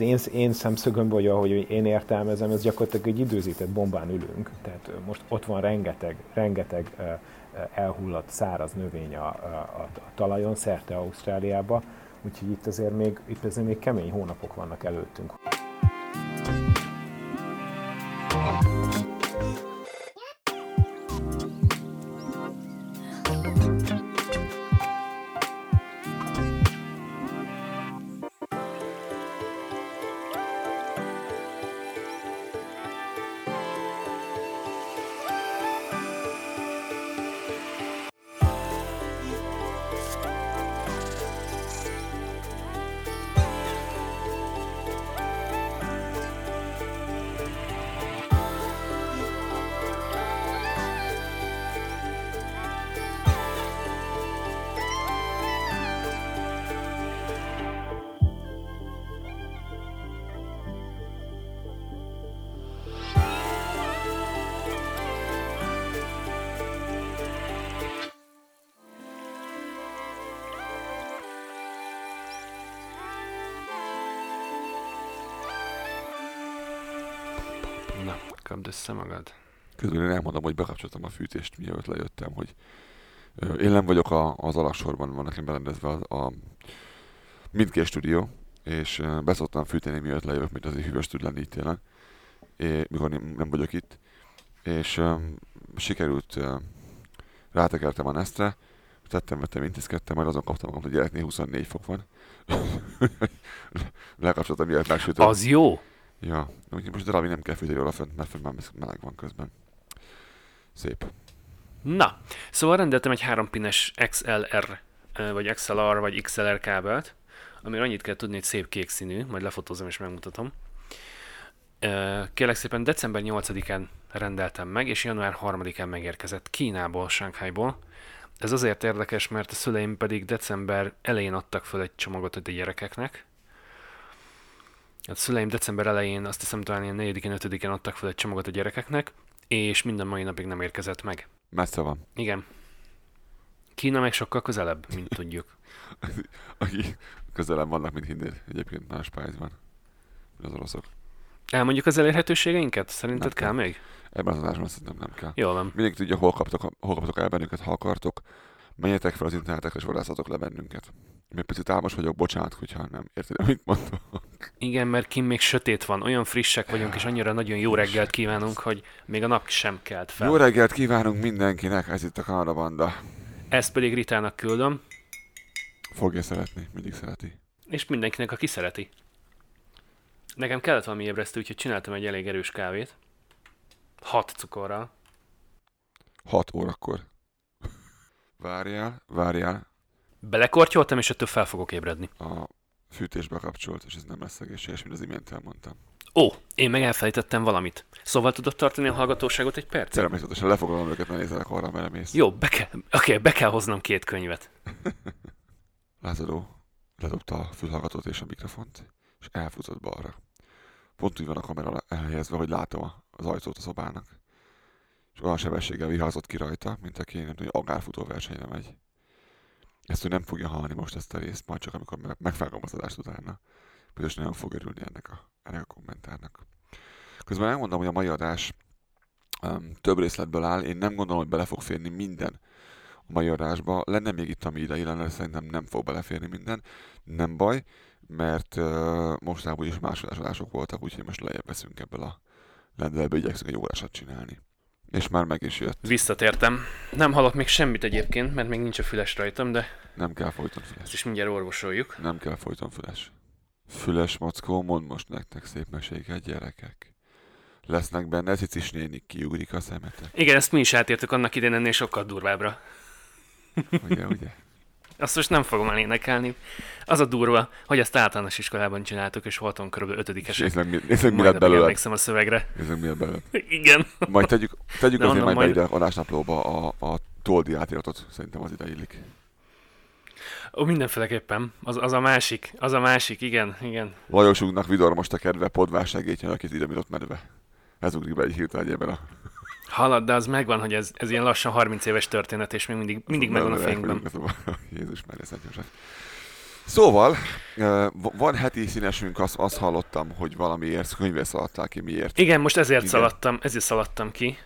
az én, én szemszögömből, vagy ahogy én értelmezem, ez gyakorlatilag egy időzített bombán ülünk. Tehát most ott van rengeteg, rengeteg elhullott száraz növény a, a, a talajon, szerte Ausztráliába, úgyhogy itt azért még, itt azért még kemény hónapok vannak előttünk. Össze magad. Közben én elmondom, hogy bekapcsoltam a fűtést, mielőtt lejöttem, hogy én nem vagyok a, az alaksorban, van nekem berendezve a, a mindkét stúdió, és beszoktam fűteni, mielőtt lejövök, mint azért hűvös tud lenni itt jelen, és, mikor nem vagyok itt. És um, sikerült, uh, rátekertem a Nestre, tettem, vettem, intézkedtem, majd azon kaptam magam, hogy gyereknél 24 fok van. Lekapcsoltam, mielőtt megsütöm. Az jó? Ja, úgyhogy most darabig nem kell fűteni róla fönt, mert fönt már meleg van közben. Szép. Na, szóval rendeltem egy 3 pines XLR, vagy XLR, vagy XLR kábelt, amire annyit kell tudni, hogy szép kék színű, majd lefotózom és megmutatom. Kérlek szépen december 8-án rendeltem meg, és január 3-án megérkezett Kínából, Shanghaiból. Ez azért érdekes, mert a szüleim pedig december elején adtak föl egy csomagot a gyerekeknek, a szüleim december elején, azt hiszem talán ilyen 4-én, 5-én adtak fel egy csomagot a gyerekeknek, és minden mai napig nem érkezett meg. Messze van. Igen. Kína meg sokkal közelebb, mint tudjuk. Aki közelebb vannak, mint hinnéd egyébként más pályázban, az oroszok. Elmondjuk az elérhetőségeinket? Szerinted nem kell, kell még? Ebben az adásban szerintem nem kell. Jól van. Mindenki tudja, hol kaptok, hol kaptok el bennünket, ha akartok. Menjetek fel az internetekre, és vadászatok le bennünket. Még picit álmos vagyok, bocsánat, hogyha nem érted, amit mondok. Igen, mert kim még sötét van, olyan frissek vagyunk, és annyira nagyon jó reggelt kívánunk, hogy még a nap sem kelt fel. Jó reggelt kívánunk mindenkinek, ez itt a Kanada Banda. Ezt pedig Ritának küldöm. Fogja szeretni, mindig szereti. És mindenkinek, aki szereti. Nekem kellett valami ébresztő, úgyhogy csináltam egy elég erős kávét. Hat cukorral. Hat órakor. Várjál, várjál, Belekortyoltam, és ettől fel fogok ébredni. A fűtésbe kapcsolt, és ez nem lesz egészséges, mint az imént elmondtam. Ó, én meg elfelejtettem valamit. Szóval tudod tartani a hallgatóságot egy percet? Természetesen lefoglalom őket, ne nézzenek arra, mert mész. Jó, be kell, oké, okay, be kell hoznom két könyvet. Lázadó ledobta a fülhallgatót és a mikrofont, és elfutott balra. Pont úgy van a kamera elhelyezve, hogy látom az ajtót a szobának. És olyan sebességgel vihazott ki rajta, mint aki nem tudom, agárfutó versenyre megy. Ezt ő nem fogja hallani most ezt a részt, majd csak amikor megvágom az adást utána. Biztos nagyon fog örülni ennek a, ennek a kommentárnak. Közben elmondom, hogy a mai adás um, több részletből áll. Én nem gondolom, hogy bele fog férni minden a mai adásba. Lenne még itt, ami idei lenne, szerintem nem fog beleférni minden. Nem baj, mert uh, mostanában is másodásodások voltak, úgyhogy most lejjebb veszünk ebből a lendületből, igyekszünk egy órásat csinálni. És már meg is jött. Visszatértem. Nem hallok még semmit egyébként, mert még nincs a füles rajtam, de... Nem kell folyton füles. Ezt is mindjárt orvosoljuk. Nem kell folyton füles. Füles mackó, mond most nektek szép meséket, gyerekek. Lesznek benne cicis nénik, kiugrik a szemetek. Igen, ezt mi is átértük annak idén ennél sokkal durvábbra. Ugye, ugye? Azt most nem fogom elénekelni. Az a durva, hogy ezt általános iskolában csináltuk, és voltam körülbelül ötödikesek. Nézzük, nézzük mi lett belőle. emlékszem a szövegre. Nézzük, mi lett belőle. Igen. Majd tegyük, tegyük azért majd, majd... ide adásnaplóba a, a toldi átiratot. Szerintem az ide illik. Ó, mindenféleképpen. Az, az a másik, az a másik, igen, igen. Lajosunknak vidor most a kedve, podvás segítjen, akit ide ott medve. Ez ugrik be egy hirtelen ebben a Halad, de az megvan, hogy ez, ez ilyen lassan 30 éves történet, és még mindig, mindig megvan a fényben. Jézus már ez Szóval, van heti színesünk, azt, azt hallottam, hogy valamiért könyvet szaladtál ki, miért? Igen, most ezért Igen. szaladtam, ezért szaladtam ki.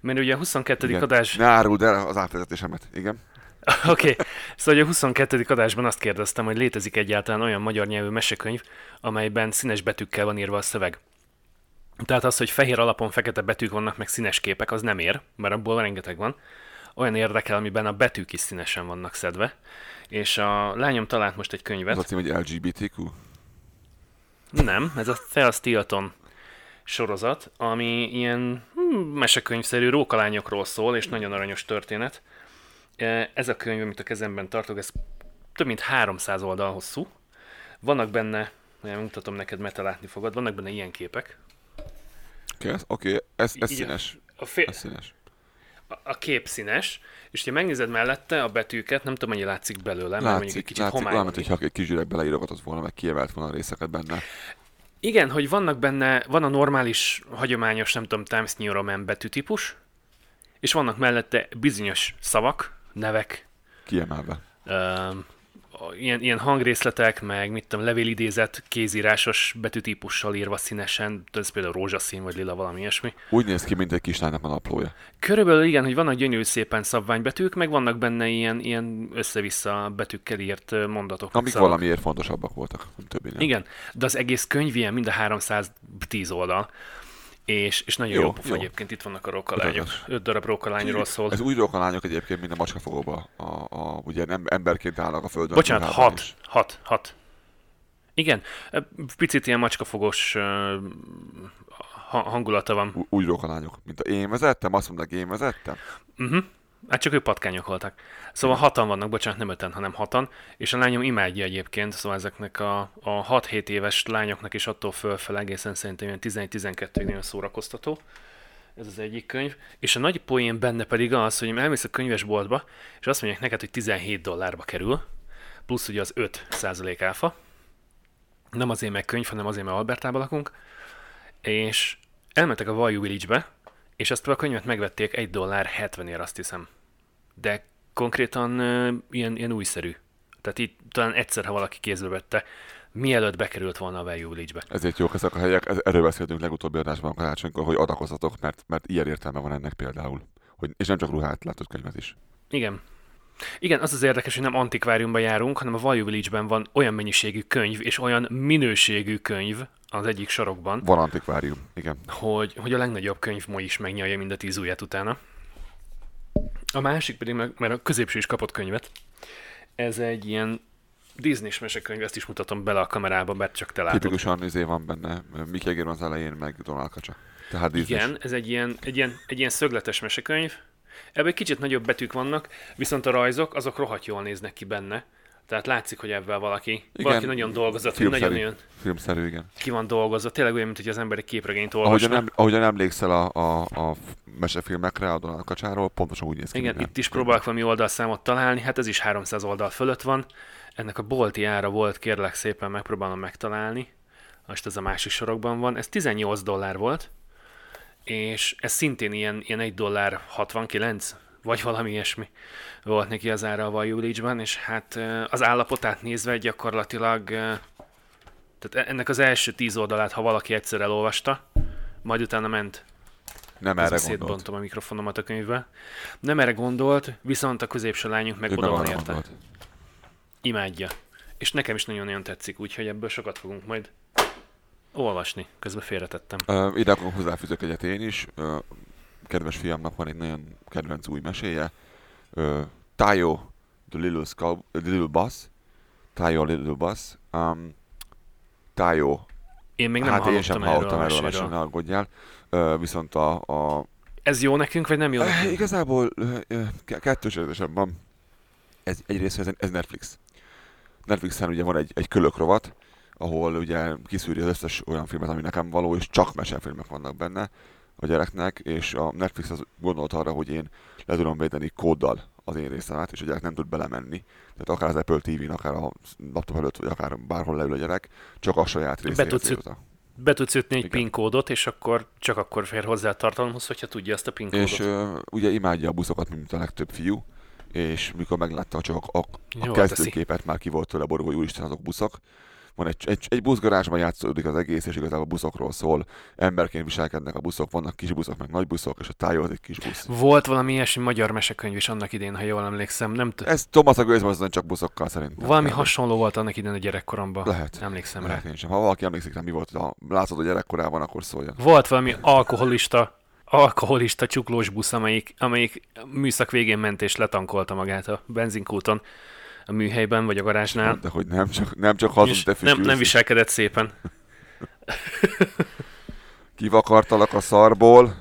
Mert ugye a 22. Igen. adás... Ne áruld el az átvezetésemet, igen. Oké, okay. szóval a 22. adásban azt kérdeztem, hogy létezik egyáltalán olyan magyar nyelvű mesekönyv, amelyben színes betűkkel van írva a szöveg. Tehát az, hogy fehér alapon fekete betűk vannak, meg színes képek, az nem ér, mert abból rengeteg van. Olyan érdekel, amiben a betűk is színesen vannak szedve. És a lányom talált most egy könyvet. Az a cím, hogy LGBTQ? Nem, ez a Thea Stilton sorozat, ami ilyen hmm, mesekönyvszerű rókalányokról szól, és nagyon aranyos történet. E, ez a könyv, amit a kezemben tartok, ez több mint 300 oldal hosszú. Vannak benne, mutatom neked, mert látni fogod, vannak benne ilyen képek. Oké, okay, okay. ez, ez színes. A, fél... ez színes. A, a kép színes, és ha megnézed mellette a betűket, nem tudom, mennyi látszik belőle, látszik, mert mondjuk egy kicsit látszik, homály. Valamint, hogyha egy kis beleírogatott volna, meg kievelt volna a részeket benne. Igen, hogy vannak benne, van a normális, hagyományos, nem tudom, Times New Roman betűtípus, és vannak mellette bizonyos szavak, nevek. Kiemelve. Ilyen, ilyen hangrészletek, meg mit tudom, levélidézet, kézírásos betűtípussal írva színesen, ez például rózsaszín vagy lila, valami ilyesmi. Úgy néz ki, mint egy kislánynak a naplója. Körülbelül igen, hogy vannak gyönyörű szépen szabványbetűk, meg vannak benne ilyen, ilyen össze-vissza betűkkel írt mondatok. Amik szavak. valamiért fontosabbak voltak, többi nem. Igen, de az egész könyv ilyen mind a 310 oldal. És, és nagyon jó, jó pofa egyébként, itt vannak a rokalányok. Öt darab rokalányról szól. Ez új rokalányok egyébként, mint a macskafogóba. A, a, ugye emberként állnak a földön. Bocsánat, hat, is. hat, hat. Igen, picit ilyen macskafogós uh, hangulata van. Új rokalányok, mint a én vezettem, azt mondták, én vezettem. Uh-huh. Hát csak ők patkányok voltak. Szóval hatan vannak, bocsánat, nem öten, hanem hatan, és a lányom imádja egyébként, szóval ezeknek a, a 6-7 éves lányoknak is attól fölfel egészen szerintem ilyen 11-12-ig nagyon szórakoztató. Ez az egyik könyv. És a nagy poén benne pedig az, hogy elmész a könyvesboltba, és azt mondják neked, hogy 17 dollárba kerül, plusz ugye az 5 százalék áfa. Nem azért meg könyv, hanem azért, mert Albertában lakunk. És elmentek a Value Village-be, és azt a könyvet megvették egy dollár 70 ér, azt hiszem. De konkrétan uh, ilyen, ilyen újszerű. Tehát itt talán egyszer, ha valaki kézbe vette, mielőtt bekerült volna a Value Village-be. Ezért jók ezek a helyek, erről beszéltünk legutóbbi adásban karácsonykor, hogy adakozatok, mert, mert ilyen értelme van ennek például. Hogy, és nem csak ruhát, látod könyvet is. Igen. Igen, az az érdekes, hogy nem antikváriumban járunk, hanem a Value Village-ben van olyan mennyiségű könyv és olyan minőségű könyv az egyik sarokban. Van antikvárium, igen. Hogy, hogy a legnagyobb könyv is megnyalja mind a tíz ujját utána. A másik pedig, mert a középső is kapott könyvet. Ez egy ilyen Disney-s mesekönyv, ezt is mutatom bele a kamerába, mert csak te látod. Tipikusan izé van benne, Mickey Eger az elején, meg Donald Kacsa. Tehát Disney Igen, ez egy ilyen, egy, ilyen, egy ilyen szögletes mesekönyv. Ebben egy kicsit nagyobb betűk vannak, viszont a rajzok, azok rohadt jól néznek ki benne. Tehát látszik, hogy ebben valaki, igen, valaki nagyon dolgozott, filmszerű, nagyon, nagyon filmszerű, igen. ki van dolgozott. Tényleg olyan, mint hogy az ember egy képregényt olvasna. Ahogyan, ahogyan emlékszel a, a, a mesefilmekre, a Donald Kacsáról, pontosan úgy néz ki. Igen, minden. itt is próbálok valami oldalszámot találni, hát ez is 300 oldal fölött van. Ennek a bolti ára volt, kérlek szépen megpróbálom megtalálni. Most ez a másik sorokban van. Ez 18 dollár volt, és ez szintén ilyen, ilyen 1 dollár 69 vagy valami ilyesmi volt neki az ára a Vajulícsban, és hát az állapotát nézve gyakorlatilag, tehát e-, ennek az első tíz oldalát, ha valaki egyszer elolvasta, majd utána ment nem erre gondolt. a mikrofonomat a könyvbe. Nem erre gondolt, viszont a középső lányunk meg ő oda van érte. Gondolt. Imádja. És nekem is nagyon-nagyon tetszik, úgyhogy ebből sokat fogunk majd olvasni. Közben félretettem. Uh, ide akkor hozzáfűzök egyet én is. Uh, kedves fiamnak van egy nagyon kedvenc új meséje. Uh, Tayo, the little, skull, the little Boss. Tayo, little Boss. Um, Tayo. Én még nem hát én sem hallottam erről a mesélni, ne aggódjál. Uh, viszont a, a... Ez jó nekünk, vagy nem jó nekünk? Uh, igazából uh, kettős érzésem van. Ez, egyrészt ez, ez Netflix. Netflixen ugye van egy, egy kölök rovat, ahol ugye kiszűri az összes olyan filmet, ami nekem való, és csak mesefilmek vannak benne a gyereknek, és a Netflix az gondolt arra, hogy én le tudom védeni kóddal az én részemet, és a gyerek nem tud belemenni. Tehát akár az Apple TV-n, akár a laptop előtt, vagy akár bárhol leül a gyerek, csak a saját részét. Be tudsz, be tudsz ütni egy. PIN kódot, és akkor csak akkor fér hozzá a tartalomhoz, hogyha tudja ezt a PIN kódot. És ö, ugye imádja a buszokat, mint a legtöbb fiú, és mikor meglátta csak a, a, a kezdőképet, már ki volt tőle borgó, hogy úristen, azok buszok. Van egy, egy, egy buszgarázsban játszódik az egész, és igazából buszokról szól. Emberként viselkednek a buszok, vannak kis buszok, meg nagy buszok, és a tájó az egy kis busz. Volt valami ilyesmi magyar mesekönyv is annak idén, ha jól emlékszem. Nem t- Ez Thomas a gőzmozdony csak buszokkal szerintem. valami hasonló volt annak idén a gyerekkoromban. Lehet. Emlékszem rá. Lehet én sem. Ha valaki emlékszik rá, mi volt, ha látszod a gyerekkorában, akkor szóljon. Volt valami alkoholista, alkoholista csuklós busz, amelyik, amelyik műszak végén ment és letankolta magát a benzinkúton a műhelyben vagy a garázsnál. De hogy nem csak, nem csak hazud, És te nem, nem viselkedett szépen. kivakartalak a szarból.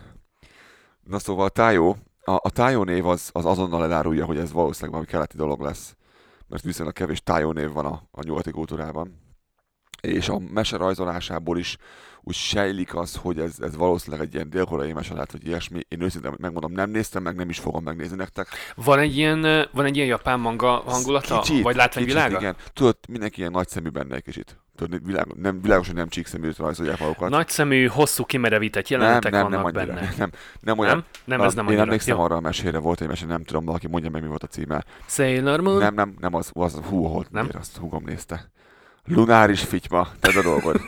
Na szóval a tájó, a, a tájó név az, az azonnal elárulja, hogy ez valószínűleg valami keleti dolog lesz. Mert viszonylag kevés tájó név van a, a nyugati kultúrában. És a mese rajzolásából is úgy sejlik az, hogy ez, ez valószínűleg egy ilyen délkorai mese lehet, vagy ilyesmi. Én őszintén megmondom, nem néztem meg, nem is fogom megnézni nektek. Van egy ilyen, van egy ilyen japán manga hangulata? vagy látványvilága? igen. Tudod, mindenki ilyen nagy szemű benne egy kicsit. Tudod, világ, nem, világos, hogy nem csíkszeműt rajzolják magukat. Nagyszemű, hosszú kimerevített jelenetek nem, nem, nem vannak annyira. benne. Nem, nem olyan, Nem? Nem, ez nem Én annyira. emlékszem Jó. arra a mesére, volt egy mese, nem tudom, valaki mondja meg, mi volt a címe. Sailor Moon? Nem, nem, nem az, az hú, hol, Nem? miért azt húgom nézte. Lunáris fityma, te a dolgod.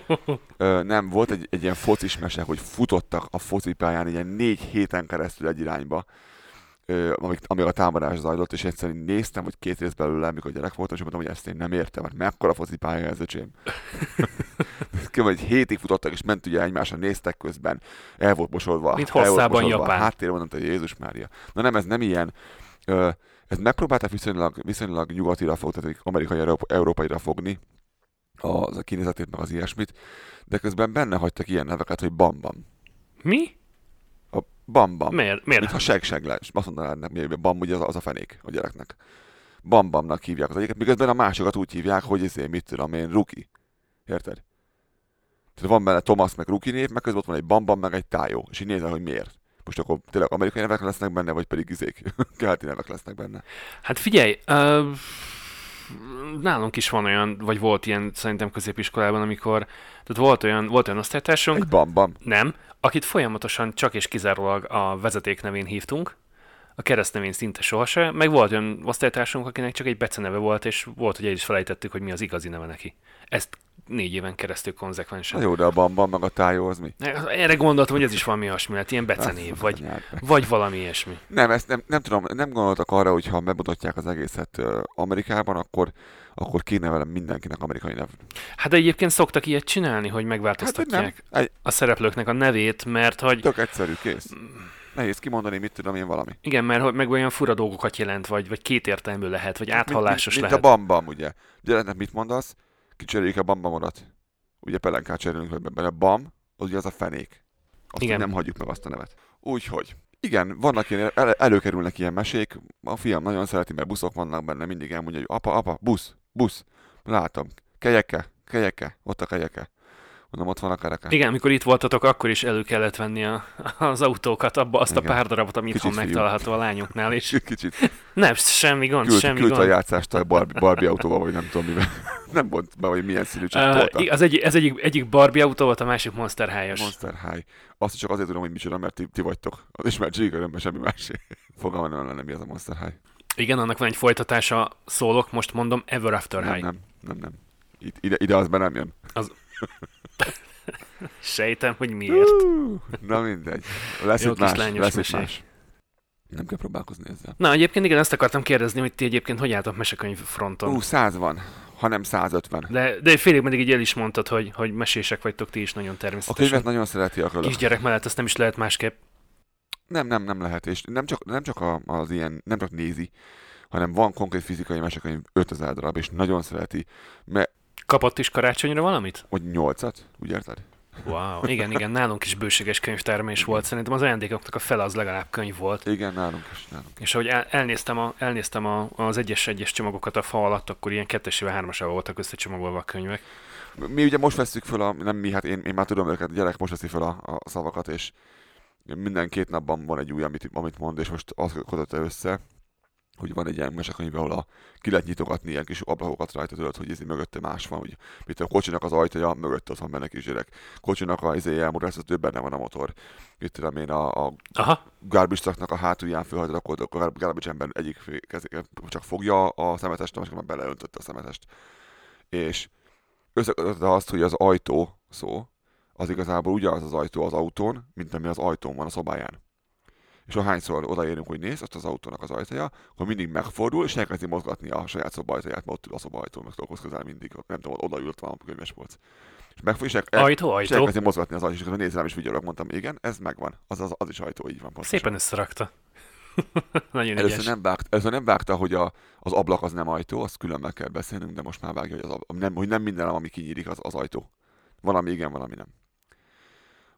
Ö, nem, volt egy, egy ilyen focis mese, hogy futottak a focipályán ilyen négy héten keresztül egy irányba, ö, amíg, amíg a támadás zajlott, és egyszerűen néztem, hogy két rész belőle, amikor gyerek voltam, és mondtam, hogy ezt én nem értem, mert mekkora focipálya ez, öcsém. Kb. egy hétig futottak, és ment ugye egymásra, néztek közben, el volt el volt hosszában Japán. A háttér mondtam, hogy Jézus Mária. Na nem, ez nem ilyen. Ö, ez megpróbálták viszonylag, viszonylag nyugatira fogni, tehát amerikai, európa, európaira fogni az a kinézetét, meg az ilyesmit, de közben benne hagytak ilyen neveket, hogy Bambam. Mi? A Bambam. Miért? Miért? Mintha seg-seg lesz. Azt mondanád hogy Bam ugye az, az a fenék a gyereknek. Bambamnak hívják az egyiket, miközben a másokat úgy hívják, hogy ezért mit tudom én, Ruki. Érted? Tehát van benne Thomas meg Ruki név, meg közben ott van egy Bambam meg egy Tájó. És így nézel, hogy miért. Most akkor tényleg amerikai nevek lesznek benne, vagy pedig izék, keleti nevek lesznek benne. Hát figyelj, uh, nálunk is van olyan, vagy volt ilyen szerintem középiskolában, amikor, tehát volt olyan, volt olyan osztálytársunk, Egy Bambam. nem, akit folyamatosan csak és kizárólag a vezeték nevén hívtunk, a keresztnevén szinte sohasem, meg volt olyan osztálytársunk, akinek csak egy beceneve volt, és volt, hogy el is felejtettük, hogy mi az igazi neve neki. Ezt négy éven keresztül Na konzekvensen. jó, de a Bambam meg a Tájó az mi? Erre gondoltam, hogy ez is valami olyasmi lett, ilyen becenév, vagy, vagy valami ilyesmi. Nem, ezt nem, nem tudom, nem gondoltak arra, hogy ha bemutatják az egészet Amerikában, akkor, akkor kéne velem mindenkinek amerikai nev. Hát de egyébként szoktak ilyet csinálni, hogy Hát, hogy megváltoztatják a szereplőknek a nevét, mert hogy tök egyszerű, kész. Nehéz kimondani, mit tudom én valami. igen, mert hogy meg olyan fura dolgokat jelent, vagy, vagy kétértelmű lehet, vagy áthallásos mint, mint, lehet. mint a Bambam, ugye. Gyereknek mit mondasz? Kicseréljük a Bambamodat. Ugye pelenkát cserélünk hogy benne. Bam, az ugye az a fenék. Azt. Igen. nem hagyjuk meg azt a nevet. Úgyhogy. Igen, vannak ilyen, el, előkerülnek ilyen mesék. A fiam nagyon szereti, mert buszok vannak benne, mindig elmondja, hogy apa, apa, busz, busz. Látom. Kejeke, kejeke, ott a kejeke. Mondom, ott van a kereke. Igen, amikor itt voltatok, akkor is elő kellett venni a, az autókat, abba azt Igen. a pár darabot, ami itthon megtalálható a lányoknál, és Kicsit nem, semmi gond, küld, semmi küldte a gond. játszást a Barbie, Barbie autóval, vagy nem tudom mivel. nem mondta be, hogy milyen színű, csak Uh, az egyik, ez egyik, egyik Barbie autó volt, a másik Monster High-os. Monster High. Azt is csak azért tudom, hogy micsoda, mert ti, ti vagytok. Az is már Jigger, semmi más. Fogalmam nem lenne, mi az a Monster High. Igen, annak van egy folytatása, szólok, most mondom, Ever After Nem, High. nem, nem, nem. Itt, ide, ide az be nem jön. Sejtem, hogy miért. Na mindegy. Lesz Jó itt más. lányos Lesz itt más. Nem kell próbálkozni ezzel. Na, egyébként igen, ezt akartam kérdezni, hogy ti egyébként hogy álltok mesekönyv fronton. Ú, 100 van, hanem 150. De, de félig meddig így el is mondtad, hogy, hogy mesések vagytok ti is nagyon A természetesen. könyvet nagyon szereti a kölök. Kisgyerek mellett ezt nem is lehet másképp. Nem, nem, nem lehet. És nem csak, nem csak a, az ilyen, nem csak nézi, hanem van konkrét fizikai mesekönyv 5000 darab, és nagyon szereti, mert Kapott is karácsonyra valamit? hogy 8-at, úgy érted? Wow, igen, igen, nálunk is bőséges könyvtermés volt. Szerintem az ajándékoknak a fele az legalább könyv volt. Igen, nálunk is, nálunk. És ahogy el, elnéztem, a, elnéztem a, az egyes-egyes csomagokat a fa alatt, akkor ilyen kettesével, hármasával voltak összecsomagolva a könyvek. Mi ugye most veszük föl a, nem mi, hát én, én már tudom őket, a gyerek most veszi föl a, a szavakat, és minden két napban van egy új, amit, amit mond, és most azt kötötte össze. Hogy van egy ilyen mesekönyv, ahol a, ki lehet nyitogatni ilyen kis ablakokat rajta, tudod, hogy ez mögötte más van, hogy mit a kocsinak az ajtaja, mögött ott van benne gyerek. Kocsinak a izé több benne van a motor. Itt tudom én a, a garbage a hátulján fölhajtod, akkor a garbage ember egyik csak fogja a szemetest, a másik már beleöntötte a szemetest. És összekötötte azt, hogy az ajtó szó, az igazából ugyanaz az ajtó az autón, mint ami az ajtón van a szobáján és ahányszor odaérünk, hogy néz, azt az autónak az ajtaja, akkor mindig megfordul, és elkezdi mozgatni a saját szoba ajtaját, mert ott ül a szoba ajtó, meg dolgoz közel mindig, nem tudom, oda ült valami könyves volt. És megfog, és, el, ajtó, ajtó. és elkezdi mozgatni az ajtót, és akkor nézem, és figyelök, mondtam, igen, ez megvan, az, az, az is ajtó, így van. Pontosan. Szépen összerakta. Nagyon először nem, vágta, először nem vágta, hogy a, az ablak az nem ajtó, azt külön meg kell beszélnünk, de most már vágja, hogy, az, ablak, nem, hogy nem minden, ami kinyílik, az, az ajtó. Valami igen, valami nem.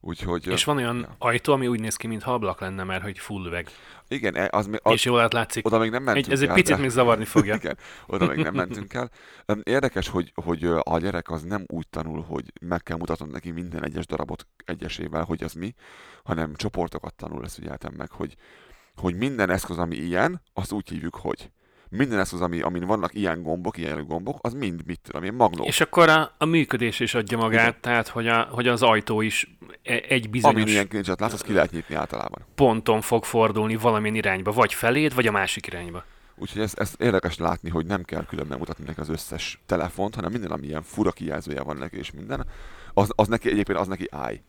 Úgyhogy, és van olyan ja. ajtó, ami úgy néz ki, mintha ablak lenne, mert hogy full üveg. Igen, e, az, az, és jól látszik. Oda még nem mentünk egy, Ez egy picit de... még zavarni fogja. Igen, oda még nem mentünk el. Érdekes, hogy, hogy a gyerek az nem úgy tanul, hogy meg kell mutatnom neki minden egyes darabot egyesével, hogy az mi, hanem csoportokat tanul, ezt figyeltem meg, hogy, hogy minden eszköz, ami ilyen, azt úgy hívjuk, hogy minden eszköz, ami, amin vannak ilyen gombok, ilyen gombok, az mind, mit tudom én, magnó. És akkor a, a működés is adja magát, Igen. tehát hogy, a, hogy az ajtó is e, egy bizonyos... Amin ilyen kincset látsz, azt ki lehet nyitni általában. Ponton fog fordulni valamilyen irányba, vagy feléd, vagy a másik irányba. Úgyhogy ez, ez érdekes látni, hogy nem kell külön megmutatni neki az összes telefont, hanem minden, ami ilyen fura kijelzője van neki, és minden, az, az neki egyébként az neki áj.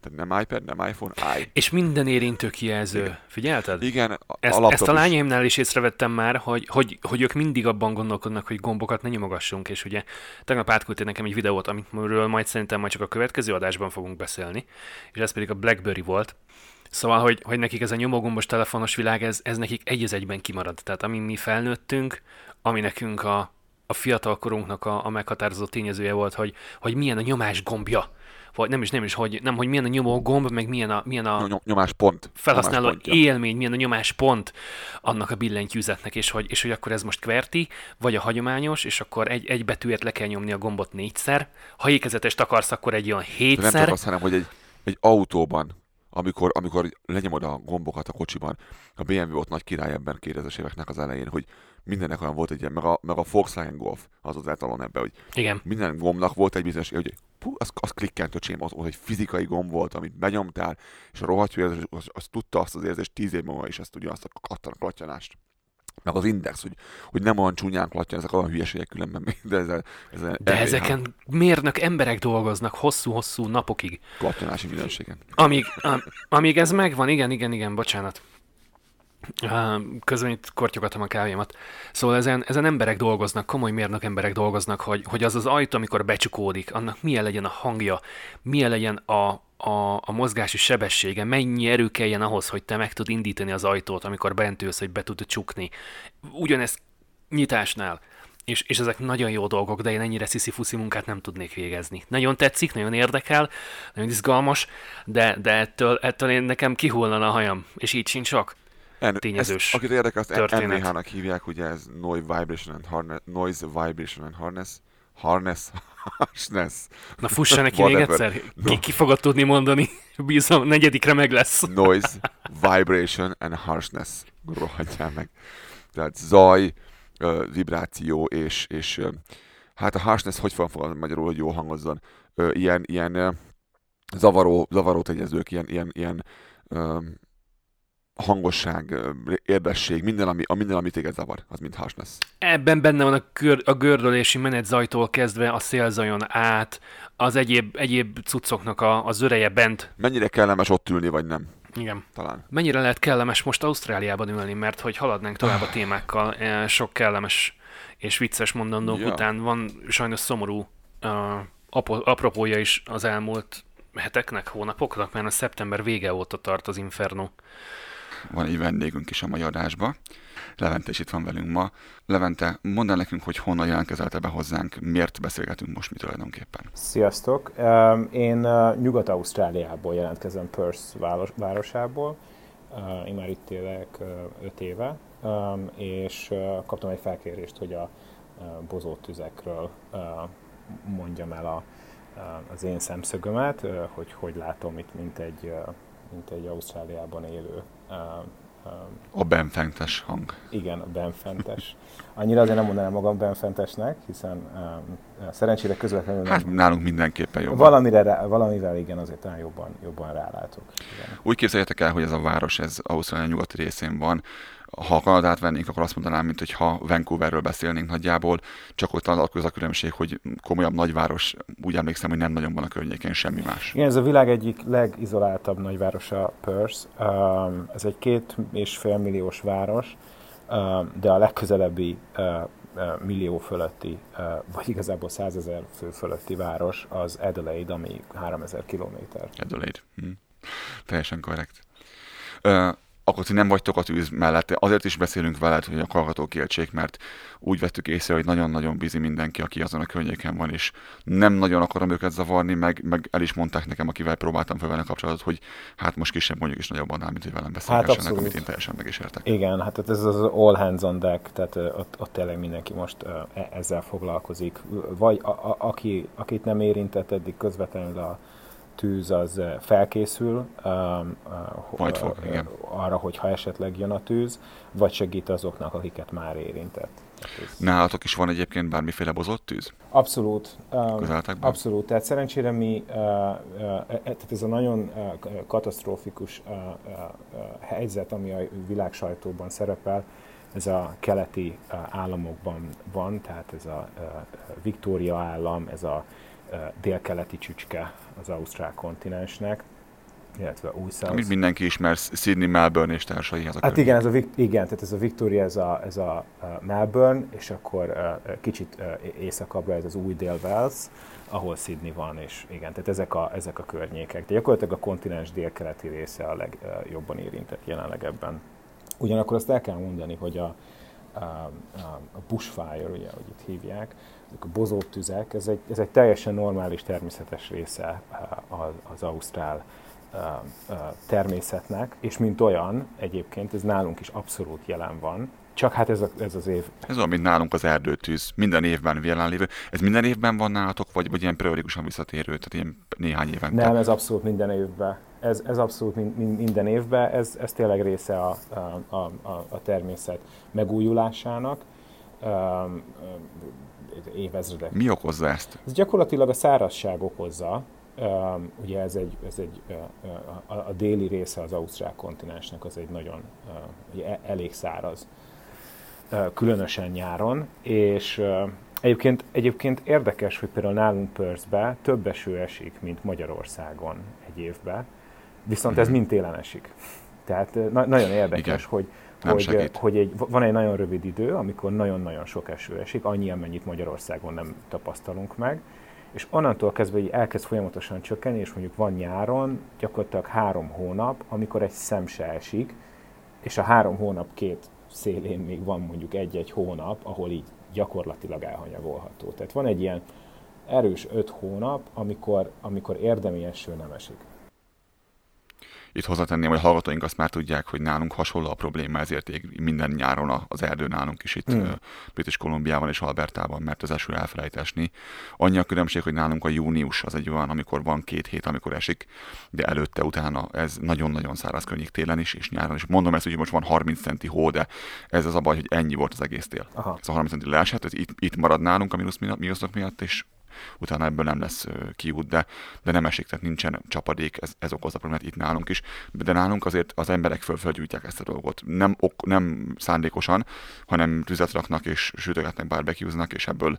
Tehát nem iPad, nem iPhone, i. És minden érintő kijelző. Igen. Figyelted? Igen, a, ezt, a ezt a lányaimnál is észrevettem már, hogy, hogy, hogy ők mindig abban gondolkodnak, hogy gombokat ne nyomogassunk, és ugye tegnap átküldték nekem egy videót, amiről majd szerintem majd csak a következő adásban fogunk beszélni, és ez pedig a BlackBerry volt. Szóval, hogy, hogy nekik ez a nyomogombos telefonos világ, ez, ez nekik egy az egyben kimarad. Tehát ami mi felnőttünk, ami nekünk a, a fiatalkorunknak a, a meghatározó tényezője volt, hogy, hogy milyen a nyomás gombja vagy nem is, nem is, hogy, nem, hogy milyen a nyomó gomb, meg milyen a, milyen a nyomáspont. felhasználó nyomás élmény, milyen a nyomáspont annak a billentyűzetnek, és hogy, és hogy akkor ez most kverti, vagy a hagyományos, és akkor egy, egy betűért le kell nyomni a gombot négyszer. Ha ékezetest akarsz, akkor egy olyan hétszer. De nem csak azt, hanem, hogy egy, egy autóban amikor, amikor lenyomod a gombokat a kocsiban, a BMW volt nagy király ebben 2000-es éveknek az elején, hogy mindennek olyan volt egy ilyen, meg a, meg a Volkswagen Golf az az etalon ebbe, hogy Igen. minden gombnak volt egy bizonyos, hogy puh, az, az klikkent, öcsém, az, az egy fizikai gomb volt, amit benyomtál, és a rohadt az, az, az, tudta azt az érzést tíz év múlva is ezt tudja azt a kattyanást meg az index, hogy, hogy nem olyan csúnyán klatja, ezek olyan hülyeségek különben de, ez, ez de ezeken mérnök emberek dolgoznak hosszú-hosszú napokig. Klattyanási minőségen. Amíg, am, amíg ez megvan, igen, igen, igen, bocsánat. Közben itt kortyogatom a kávémat. Szóval ezen, ezen emberek dolgoznak, komoly mérnök emberek dolgoznak, hogy, hogy az az ajtó, amikor becsukódik, annak milyen legyen a hangja, milyen legyen a, a, a mozgási sebessége, mennyi erő kelljen ahhoz, hogy te meg tud indítani az ajtót, amikor bent ülsz, hogy be tud csukni. Ugyanezt nyitásnál. És, és ezek nagyon jó dolgok, de én ennyire sziszi munkát nem tudnék végezni. Nagyon tetszik, nagyon érdekel, nagyon izgalmas, de, de ettől, ettől én nekem kihullana a hajam, és így sincs sok en, tényezős ezt, Akit érdekel, azt NVH-nak hívják, ugye ez Noise Vibration and Harness, Noise Vibration and Harness, Harness, Harshness. Na fussa neki még egyszer, ki, ki fogod tudni mondani, bízom, negyedikre meg lesz. Noise, Vibration and Harshness. Rohadjál meg. Tehát zaj, vibráció és, és hát a harshness hogy fogom magyarul, hogy jó hangozzon. Ilyen, ilyen zavaró, zavaró tegyezők, ilyen, ilyen, ilyen hangosság, érdesség, minden, ami, a minden, ami téged zavar, az mind harshness. Ebben benne van a, gör, a gördölési menetzajtól kezdve a szélzajon át, az egyéb, egyéb cuccoknak a, az öreje bent. Mennyire kellemes ott ülni, vagy nem? Igen. Talán. Mennyire lehet kellemes most Ausztráliában ülni, mert hogy haladnánk tovább a témákkal, e, sok kellemes és vicces mondandók ja. után van sajnos szomorú uh, apropója is az elmúlt heteknek, hónapoknak, mert a szeptember vége óta tart az Inferno van egy vendégünk is a mai adásba. Levente is itt van velünk ma. Levente, mondd el nekünk, hogy honnan jelentkezelte be hozzánk, miért beszélgetünk most mi tulajdonképpen. Sziasztok! Én Nyugat-Ausztráliából jelentkezem Perth városából. Én már itt élek 5 éve, és kaptam egy felkérést, hogy a bozótüzekről mondjam el a, az én szemszögömet, hogy hogy látom itt, mint egy mint egy Ausztráliában élő A benfentes hang. Igen, a benfentes. Annyira azért nem mondanám magam benfentesnek, hiszen uh, szerencsére közvetlenül nem... Hát nálunk mindenképpen jobban. Valamire, rá, valamivel igen, azért talán jobban, jobban rálátok. Igen. Úgy képzeljétek el, hogy ez a város, ez Ausztrália nyugati részén van, ha Kanadát vennénk, akkor azt mondanám, mint hogy ha Vancouverről beszélnénk nagyjából, csak ott az a különbség, hogy komolyabb nagyváros, úgy emlékszem, hogy nem nagyon van a környéken semmi más. Igen, ez a világ egyik legizoláltabb nagyvárosa Perth. Um, ez egy két és fél milliós város, um, de a legközelebbi uh, uh, millió fölötti, uh, vagy igazából százezer fő fölötti város az Adelaide, ami 3000 kilométer. Adelaide. Hm. Teljesen korrekt akkor ti nem vagytok a tűz mellett. Azért is beszélünk veled, hogy a hallgatók értsék, mert úgy vettük észre, hogy nagyon-nagyon bizi mindenki, aki azon a környéken van, és nem nagyon akarom őket zavarni, meg, meg el is mondták nekem, akivel próbáltam felvenni a kapcsolatot, hogy hát most kisebb mondjuk is nagyobb annál, mint hogy velem beszélgessenek, hát amit én teljesen meg is értek. Igen, hát ez az all hands on deck, tehát ott, ott tényleg mindenki most e, ezzel foglalkozik. Vagy a, a, aki, akit nem érintett eddig közvetlenül a tűz az eh, felkészül um, Majd fog, igen. arra, hogy ha esetleg jön a tűz, vagy segít azoknak, akiket már érintett. Nálatok is van egyébként bármiféle bozott tűz? Abszolút. Um, abszolút. Tehát szerencsére mi, tehát ez a nagyon katasztrófikus helyzet, ami a világ sajtóban szerepel, ez a keleti államokban van, tehát ez a Victoria állam, ez a délkeleti csücske az Ausztrál kontinensnek, illetve új Amit mindenki ismer, Sydney, Melbourne és társai. Ez a hát igen, ez a, igen, tehát ez a Victoria, ez a, ez a Melbourne, és akkor kicsit északabbra ez az új Dél-Wales, ahol Sydney van, és igen, tehát ezek a, ezek a környékek. De gyakorlatilag a kontinens délkeleti része a legjobban érintett jelenleg ebben. Ugyanakkor azt el kell mondani, hogy a, a, a bushfire, ugye, ahogy itt hívják, a bozótüzek, ez egy, ez egy teljesen normális, természetes része eh, az, ausztrál eh, eh, természetnek, és mint olyan egyébként ez nálunk is abszolút jelen van, csak hát ez, a, ez az év. Ez olyan, mint nálunk az erdőtűz, minden évben jelenlévő. Ez minden évben van nálatok, vagy, vagy ilyen periódikusan visszatérő, tehát ilyen néhány éven? Nem, ez abszolút minden évben. Ez, ez abszolút minden évben, ez, ez tényleg része a, a, a, a természet megújulásának évezredek. Mi okozza ezt? Ez gyakorlatilag a szárazság okozza. Ugye ez egy, ez egy a, a déli része az Ausztrál kontinensnek az egy nagyon ugye elég száraz, különösen nyáron, és egyébként, egyébként érdekes, hogy például nálunk Perthbe több eső esik, mint Magyarországon egy évben, viszont mm-hmm. ez mhm. mind télen esik. Tehát na- nagyon érdekes, Igen. hogy nem hogy, segít. hogy egy, van egy nagyon rövid idő, amikor nagyon-nagyon sok eső esik, annyi, amennyit Magyarországon nem tapasztalunk meg, és onnantól kezdve hogy elkezd folyamatosan csökkenni, és mondjuk van nyáron gyakorlatilag három hónap, amikor egy szem se esik, és a három hónap két szélén még van mondjuk egy-egy hónap, ahol így gyakorlatilag elhanyagolható. Tehát van egy ilyen erős öt hónap, amikor, amikor érdemi eső nem esik. Itt hozzátenném, hogy a hallgatóink azt már tudják, hogy nálunk hasonló a probléma, ezért ég minden nyáron az erdő nálunk is itt hmm. British Kolumbiában és Albertában, mert az eső elfelejt esni. Annyi a különbség, hogy nálunk a június az egy olyan, amikor van két hét, amikor esik, de előtte, utána ez nagyon-nagyon száraz környék télen is, és nyáron is. Mondom ezt, hogy most van 30 centi hó, de ez az a baj, hogy ennyi volt az egész tél. Aha. Ez a 30 centi leesett, ez itt, itt marad nálunk a mínusz, mínuszok miatt, és utána ebből nem lesz kiút, de, de nem esik, tehát nincsen csapadék, ez, ez okozza problémát itt nálunk is, de nálunk azért az emberek föl fölgyújtják ezt a dolgot. Nem, ok, nem szándékosan, hanem tüzet raknak és sütögetnek, barbecueznak, és ebből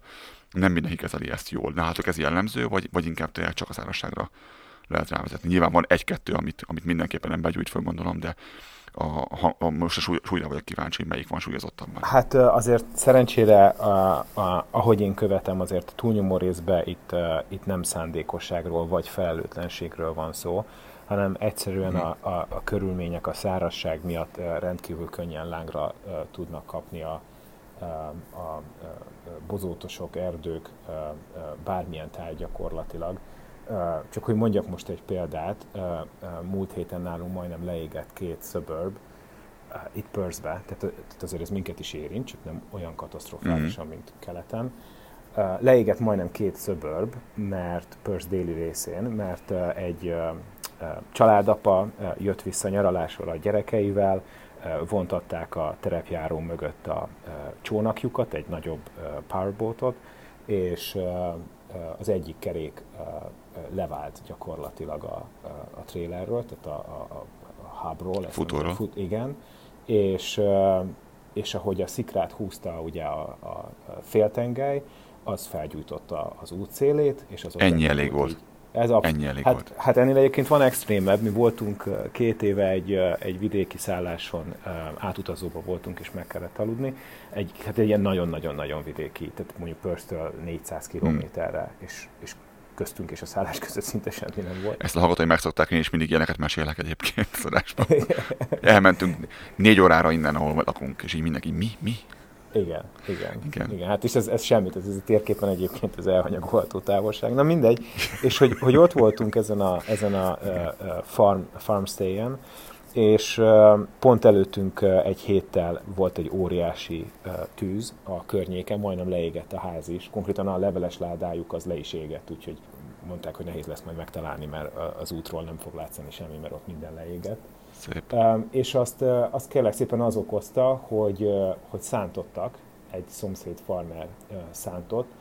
nem mindenki kezeli ezt jól. Nálatok ez jellemző, vagy, vagy inkább tényleg csak a szárazságra lehet rávezetni. Nyilván van egy-kettő, amit, amit mindenképpen nem begyújt föl, gondolom, de a, a, a, most a súly, súlyra vagyok kíváncsi, hogy melyik van súlyozottabban. Hát azért szerencsére, a, a, ahogy én követem, azért túlnyomó részben itt, a, itt nem szándékosságról vagy felelőtlenségről van szó, hanem egyszerűen hmm. a, a, a körülmények a szárazság miatt rendkívül könnyen lángra tudnak kapni a, a, a bozótosok, erdők, bármilyen táj gyakorlatilag csak hogy mondjak most egy példát, múlt héten nálunk majdnem leégett két suburb, itt Perthbe, tehát, tehát azért ez minket is érint, csak nem olyan katasztrofálisan, mm-hmm. mint keleten. Leégett majdnem két suburb, mert Perth déli részén, mert egy családapa jött vissza nyaralásról a gyerekeivel, vontatták a terepjáró mögött a csónakjukat, egy nagyobb powerboatot, és az egyik kerék levált gyakorlatilag a, a trailerről, tehát a, a, a hubról. Futóról. Fut, igen, és, és ahogy a szikrát húzta ugye a, a féltengely, az felgyújtotta az útszélét, és az Ennyi elég volt. Így, ez a, Ennyi elég hát, volt. Hát ennél egyébként van extrémebb. Mi voltunk két éve egy, egy vidéki szálláson, átutazóba voltunk, és meg kellett aludni. Egy, hát egy ilyen nagyon-nagyon-nagyon vidéki, tehát mondjuk Perth-től 400 kilométerre, hmm. és, és köztünk és a szállás között szinte semmi nem volt. Ezt a hallgatói megszokták, én is mindig ilyeneket mesélek egyébként szadásban. Elmentünk négy órára innen, ahol lakunk, és így mindenki, mi, mi? Igen, igen, igen. igen. Hát és ez, ez semmit, ez, ez a térképen egyébként az elhanyagolható távolság. Na mindegy, és hogy, hogy ott voltunk ezen a, ezen a uh, farm, farm stay-en, és pont előttünk egy héttel volt egy óriási tűz a környéken, majdnem leégett a ház is. Konkrétan a leveles ládájuk az le is égett, úgyhogy mondták, hogy nehéz lesz majd megtalálni, mert az útról nem fog látszani semmi, mert ott minden leégett. Szép. És azt, azt kérlek szépen az okozta, hogy, hogy szántottak, egy szomszéd farmer szántott,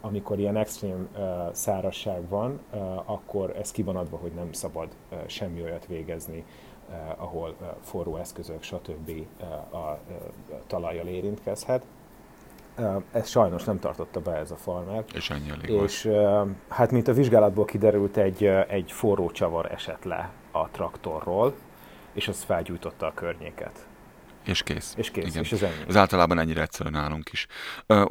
amikor ilyen extrém szárasság van, akkor ez ki van adva, hogy nem szabad semmi olyat végezni, ahol forró eszközök, stb. a talajjal érintkezhet. Ez sajnos nem tartotta be ez a farmer. És ennyi elég És volt. hát mint a vizsgálatból kiderült, egy, egy forró csavar esett le a traktorról, és az felgyújtotta a környéket. És kész. És kész, Igen. és ez ennyi. Ez általában ennyire egyszerű nálunk is.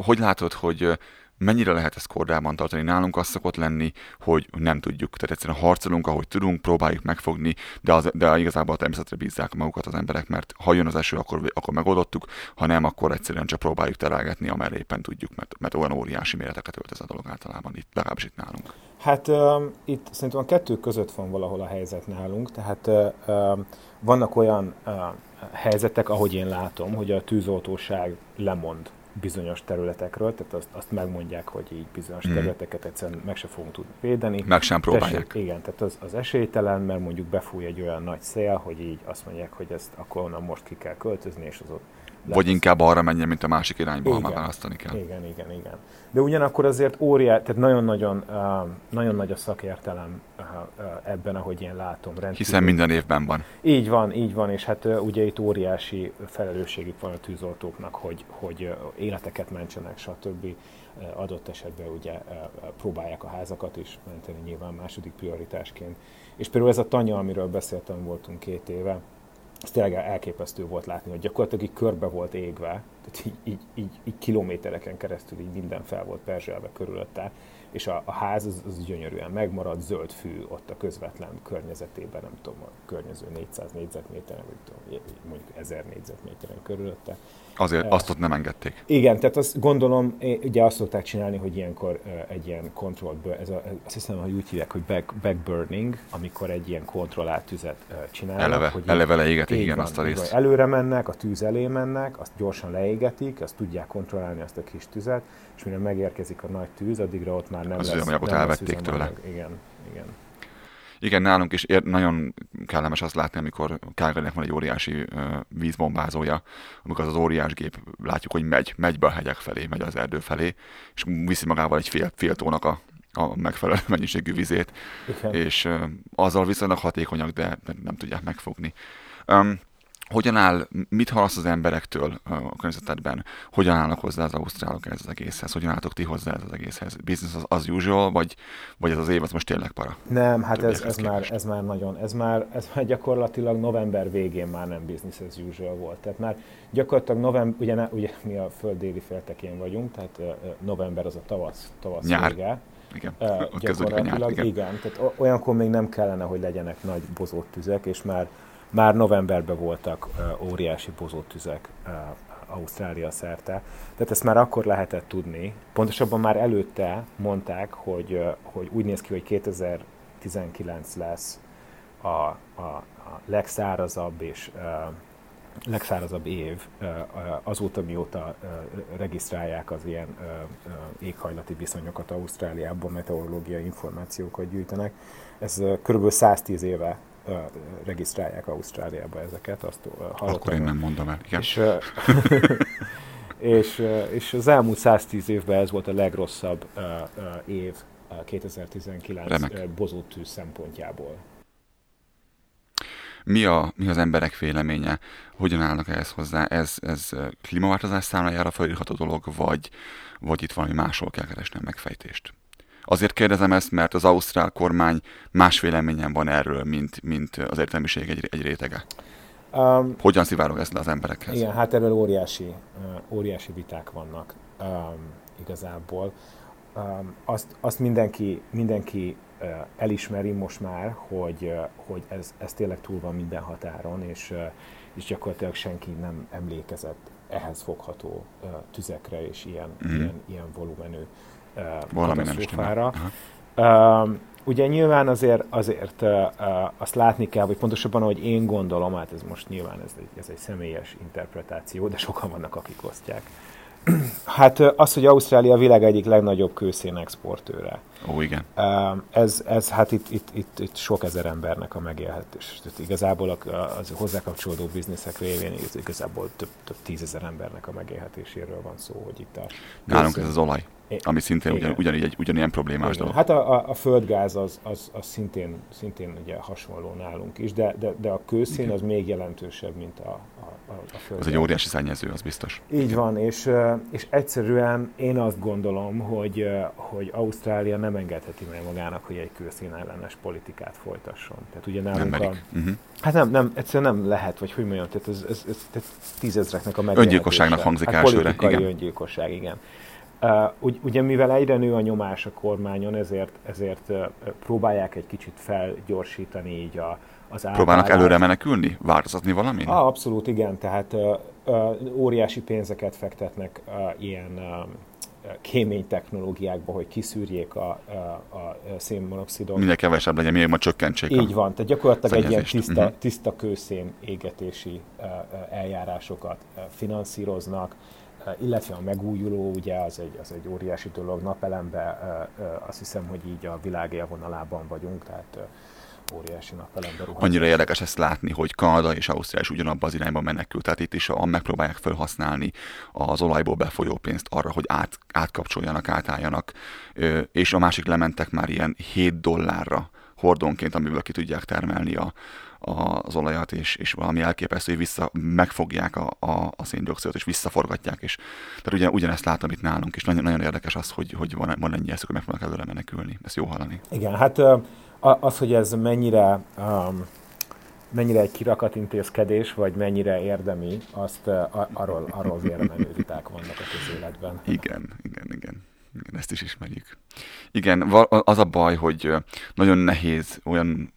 Hogy látod, hogy mennyire lehet ezt kordában tartani? Nálunk az szokott lenni, hogy nem tudjuk. Tehát egyszerűen harcolunk, ahogy tudunk, próbáljuk megfogni, de, az, de igazából a természetre bízzák magukat az emberek, mert ha jön az eső, akkor, akkor megoldottuk, ha nem, akkor egyszerűen csak próbáljuk terelgetni, amerre éppen tudjuk, mert, mert olyan óriási méreteket ölt ez a dolog általában, itt, legalábbis itt nálunk. Hát uh, itt szerintem a kettő között van valahol a helyzet nálunk, tehát uh, vannak olyan uh, helyzetek, ahogy én látom, hogy a tűzoltóság lemond bizonyos területekről, tehát azt, azt megmondják, hogy így bizonyos hmm. területeket egyszerűen meg se fogunk tudni védeni. Meg sem próbálják. Tessék, igen, tehát az, az esélytelen, mert mondjuk befúj egy olyan nagy szél, hogy így azt mondják, hogy ezt akkor onnan most ki kell költözni, és az ott vagy inkább arra menjen, mint a másik irányba, igen, ha már választani kell. Igen, igen, igen. De ugyanakkor azért óriás, tehát nagyon-nagyon, uh, nagyon nagy a szakértelem uh, uh, ebben, ahogy én látom. Rendkívül. Hiszen minden évben van. Így van, így van, és hát ugye itt óriási felelősségük van a tűzoltóknak, hogy, hogy életeket mentsenek, stb. Adott esetben ugye próbálják a házakat is menteni nyilván második prioritásként. És például ez a tanya, amiről beszéltem, voltunk két éve, ez tényleg elképesztő volt látni, hogy gyakorlatilag így körbe volt égve, tehát így, így, így, így kilométereken keresztül így minden fel volt perzselve körülötte, és a, a ház az, az gyönyörűen megmaradt, zöld fű ott a közvetlen környezetében, nem tudom, a környező 400 négyzetméteren, vagy tudom, mondjuk 1000 négyzetméteren körülötte. Azért azt ott nem engedték. Igen, tehát azt gondolom, ugye azt szokták csinálni, hogy ilyenkor egy ilyen kontrollt, ez a, azt hiszem, hogy úgy hívják, hogy back, backburning, amikor egy ilyen kontrollált tüzet csinálnak. Eleve, hogy eleve leégetik, igen, azt a részt. Előre mennek, a tűz elé mennek, azt gyorsan leégetik, azt tudják kontrollálni azt a kis tüzet, és mire megérkezik a nagy tűz, addigra ott már nem az lesz. üzemanyagot nem elvették lesz tőle. Igen, igen. Igen, nálunk is ér, nagyon kellemes azt látni, amikor Calgarynek van egy óriási uh, vízbombázója, amikor az, az óriás gép látjuk, hogy megy, megy be a hegyek felé, megy az erdő felé, és viszi magával egy fél, fél tónak a, a megfelelő mennyiségű vizét, Igen. és uh, azzal viszonylag hatékonyak, de nem tudják megfogni. Um, hogyan áll, mit hallasz az emberektől a környezetedben, hogyan állnak hozzá az ausztrálok ez az egészhez, hogyan álltok ti hozzá ez az egészhez? Business az, az usual, vagy, vagy ez az év az most tényleg para? Nem, hát ez, ez, már, ez már nagyon, ez már, ez már gyakorlatilag november végén már nem business as usual volt. Tehát már gyakorlatilag november, ugye, ne, ugye mi a föld déli féltekén vagyunk, tehát november az a tavasz, tavasz Nyár. vége. Igen, uh, gyakorlatilag nyár, igen. igen. Tehát olyankor még nem kellene, hogy legyenek nagy bozott tüzek, és már már novemberben voltak óriási bozótüzek Ausztrália szerte. Tehát ezt már akkor lehetett tudni. Pontosabban már előtte mondták, hogy, hogy úgy néz ki, hogy 2019 lesz a, a, a legszárazabb és legszárazabb év azóta, mióta regisztrálják az ilyen éghajlati viszonyokat Ausztráliában, meteorológiai információkat gyűjtenek. Ez kb. 110 éve regisztrálják Ausztráliába ezeket, azt hallottam. Akkor én nem mondom el, igen. És, és, és az elmúlt 110 évben ez volt a legrosszabb év 2019 Remek. bozótű szempontjából. Mi, a, mi az emberek véleménye? Hogyan állnak ehhez hozzá? Ez, ez klímaváltozás számlájára felírható dolog, vagy, vagy itt valami máshol kell keresni a megfejtést? Azért kérdezem ezt, mert az ausztrál kormány más véleményen van erről, mint, mint az értelmiség egy, egy rétege. Um, Hogyan szivárog ez le az emberekhez? Igen, hát erről óriási, uh, óriási viták vannak um, igazából. Um, azt, azt mindenki, mindenki uh, elismeri most már, hogy, uh, hogy ez, ez tényleg túl van minden határon, és, uh, és gyakorlatilag senki nem emlékezett ehhez fogható tüzekre és ilyen, mm. ilyen, ilyen volumenű katasztrófára. Nem ugye nyilván azért, azért uh, azt látni kell, vagy pontosabban, ahogy én gondolom, hát ez most nyilván ez egy, ez egy személyes interpretáció, de sokan vannak, akik osztják. Hát az, hogy Ausztrália a világ egyik legnagyobb kőszén exportőre. Ó, igen. Ez, ez hát itt, itt, itt, itt sok ezer embernek a megélhetés. Tehát igazából az hozzá kapcsolódó bizniszek révén igazából több, több tízezer embernek a megélhetéséről van szó, hogy itt a... Nálunk ez az olaj. Ami szintén ugyan, ugyanígy egy ugyanilyen problémás Igen. dolog. Hát a, a, a földgáz az, az, az szintén, szintén ugye hasonló nálunk is, de, de, de a kőszén Igen. az még jelentősebb, mint a, a, a földgáz. Az egy óriási szennyező, az biztos. Így Igen. van, és, és egyszerűen én azt gondolom, hogy, hogy Ausztrália nem engedheti meg magának, hogy egy kőszén ellenes politikát folytasson. Tehát ugye nálunk nem a, uh-huh. Hát nem, nem, egyszerűen nem lehet, vagy hogy mondjam, tehát ez, ez, ez, ez tízezreknek a megélhetése. Öngyilkosságnak hangzik hát elsőre. Igen. öngyilkosság, igen. Uh, ugye mivel egyre nő a nyomás a kormányon, ezért, ezért uh, próbálják egy kicsit felgyorsítani így a, az átállást. Próbálnak előre menekülni? Változtatni valamit? Ah, abszolút igen, tehát uh, uh, óriási pénzeket fektetnek uh, ilyen uh, kémény technológiákba, hogy kiszűrjék a, a, a szénmonoxidot. Minél kevesebb legyen, még ma csökkentsék Így van, tehát gyakorlatilag egy ilyen tiszta, uh-huh. tiszta kőszén égetési eljárásokat finanszíroznak, illetve a megújuló, ugye az egy, az egy óriási dolog, napelembe azt hiszem, hogy így a világ élvonalában vagyunk, tehát óriási napelembe ruházunk. Annyira érdekes ezt látni, hogy Kanada és Ausztria is ugyanabban az irányba menekül, tehát itt is a, megpróbálják felhasználni az olajból befolyó pénzt arra, hogy át, átkapcsoljanak, átálljanak, és a másik lementek már ilyen 7 dollárra hordonként, amiből ki tudják termelni a, az olajat, és, és valami elképesztő, hogy vissza megfogják a, a, a széndiokszidot, és visszaforgatják. És, tehát ugye, ugyanezt látom itt nálunk, és nagyon, nagyon érdekes az, hogy, hogy van, van ennyi eszük, hogy meg fognak előre menekülni. Ezt jó hallani. Igen, hát az, hogy ez mennyire um, mennyire egy kirakat intézkedés, vagy mennyire érdemi, azt arról, arról vélemenő viták vannak a közéletben. Igen, igen, igen. Igen, ezt is ismerjük. Igen, az a baj, hogy nagyon nehéz olyan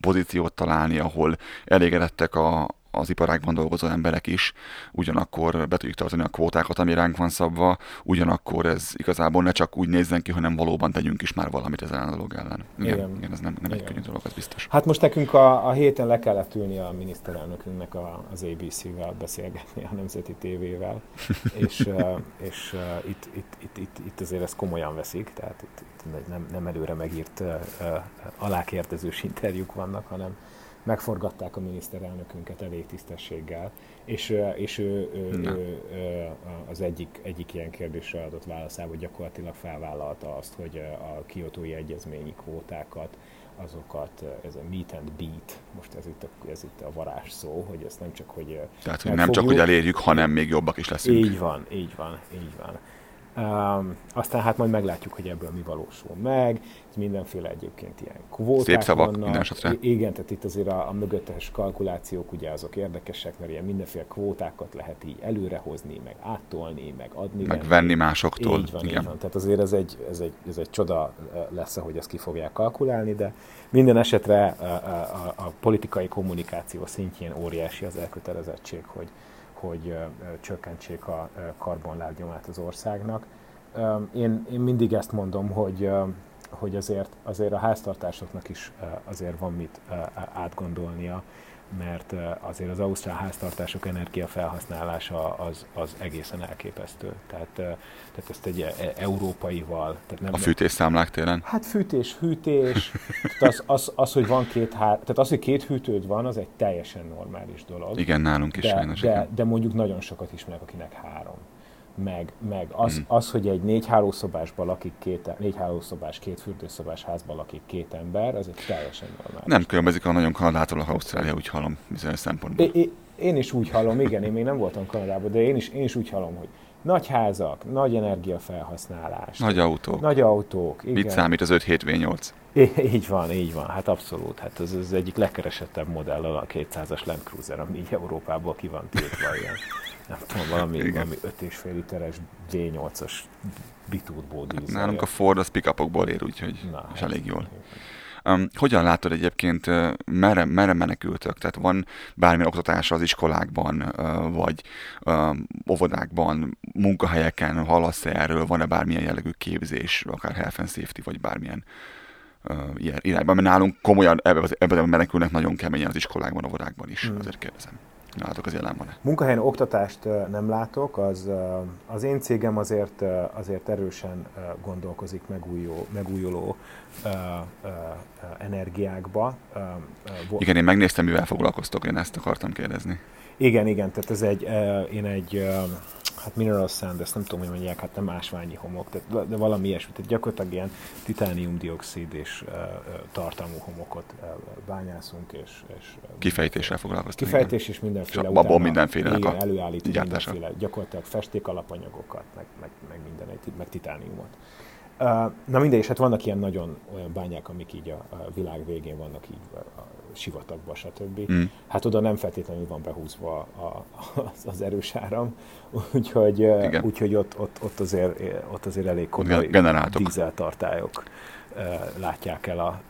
pozíciót találni, ahol elégedettek a, az iparágban dolgozó emberek is, ugyanakkor be tudjuk tartani a kvótákat, ami ránk van szabva, ugyanakkor ez igazából ne csak úgy nézzen ki, hanem valóban tegyünk is már valamit ezen a dolog ellen. Igen, igen. igen ez nem, nem igen. egy könnyű dolog, az biztos. Hát most nekünk a, a héten le kellett ülni a miniszterelnökünknek a, az ABC-vel beszélgetni, a Nemzeti TV-vel, és, és itt, itt, itt, itt, itt azért ezt komolyan veszik, tehát itt, itt nem, nem előre megírt alákérdezős interjúk vannak, hanem megforgatták a miniszterelnökünket elég tisztességgel, és, és ő, ő, ő, ő az egyik, egyik ilyen kérdésre adott válaszából gyakorlatilag felvállalta azt, hogy a kiotói egyezményi kvótákat, azokat, ez a meet and beat, most ez itt a, ez itt a varázs szó, hogy ez nem csak, hogy Tehát, hogy nem csak, hogy elérjük, hanem még jobbak is leszünk. Így van, így van, így van. Um, aztán hát majd meglátjuk, hogy ebből mi valósul meg. Ez mindenféle egyébként ilyen kvóták Szép szavak vannak. minden esetre. Igen, tehát itt azért a, a mögöttes kalkulációk ugye azok érdekesek, mert ilyen mindenféle kvótákat lehet így előrehozni, meg áttolni, meg adni. Meg venni másoktól. Így van, Igen. így van. Tehát azért ez egy, ez, egy, ez egy csoda lesz, hogy ezt ki fogják kalkulálni, de minden esetre a, a, a politikai kommunikáció szintjén óriási az elkötelezettség, hogy, hogy csökkentsék a karbonlábnyomát az országnak. Én, én mindig ezt mondom, hogy, hogy azért, azért a háztartásoknak is azért van mit átgondolnia. Mert azért az ausztrál háztartások energiafelhasználása az, az egészen elképesztő. Tehát, tehát ezt egy e, európaival... Tehát nem a fűtésszámlák télen? Hát fűtés, hűtés. tehát az, az, az, hogy van két hár, tehát az, hogy két hűtőd van, az egy teljesen normális dolog. Igen, nálunk is de, sajnos. De, de mondjuk nagyon sokat ismerek, akinek három meg, meg az, mm. az, hogy egy négy hálószobásban lakik két, négy hálószobás, két fürdőszobás házban lakik két ember, az egy teljesen normális. Nem különbözik a nagyon Kanadától a Ausztrália, úgy hallom bizonyos szempontból. É, é, én is úgy hallom, igen, én még nem voltam Kanadában, de én is, én is úgy hallom, hogy nagy házak, nagy energiafelhasználás. Nagy autók. Nagy autók, igen. Mit számít az 5 7 v 8 így van, így van, hát abszolút. Hát ez az egyik legkeresettebb modell a 200-as Land Cruiser, ami így Európából ki van tiltva ilyen nem tudom, valami, Igen. valami 5,5 literes V8-as biturbo hát Nálunk a Ford az pickupokból ér, úgyhogy Na, és hát elég jól. Um, hogyan látod egyébként, merre, merre menekültök? Tehát van bármilyen oktatás az iskolákban, vagy uh, óvodákban, munkahelyeken, hallasz erről, van-e bármilyen jellegű képzés, akár health and safety, vagy bármilyen uh, ilyen irányban? Mert nálunk komolyan ebben ebbe menekülnek nagyon keményen az iskolákban, óvodákban is, hmm. azért kérdezem. Látok, az van-e? Munkahelyen oktatást nem látok, az, az én cégem azért, azért erősen gondolkozik megújuló, megújuló energiákba. Igen, én megnéztem, mivel foglalkoztok, én ezt akartam kérdezni. Igen, igen, tehát ez egy, én egy hát mineral sand, ezt nem tudom, hogy mondják, hát nem ásványi homok, de, de valami ilyesmi. Tehát gyakorlatilag ilyen titániumdioxid és uh, tartalmú homokot bányászunk, és, és kifejtéssel foglalkoztunk. Kifejtés és mindenféle. És abból mindenféle igen, előállít mindenféle, gyakorlatilag festék alapanyagokat, meg, meg, meg minden, meg titániumot. Na mindegy, és hát vannak ilyen nagyon olyan bányák, amik így a, a világ végén vannak így a, sivatagba, stb. Mm. Hát oda nem feltétlenül van behúzva a, az, az erős áram, úgyhogy, úgyhogy ott, ott, ott, azért, ott azért elég komoly dízeltartályok látják el, a,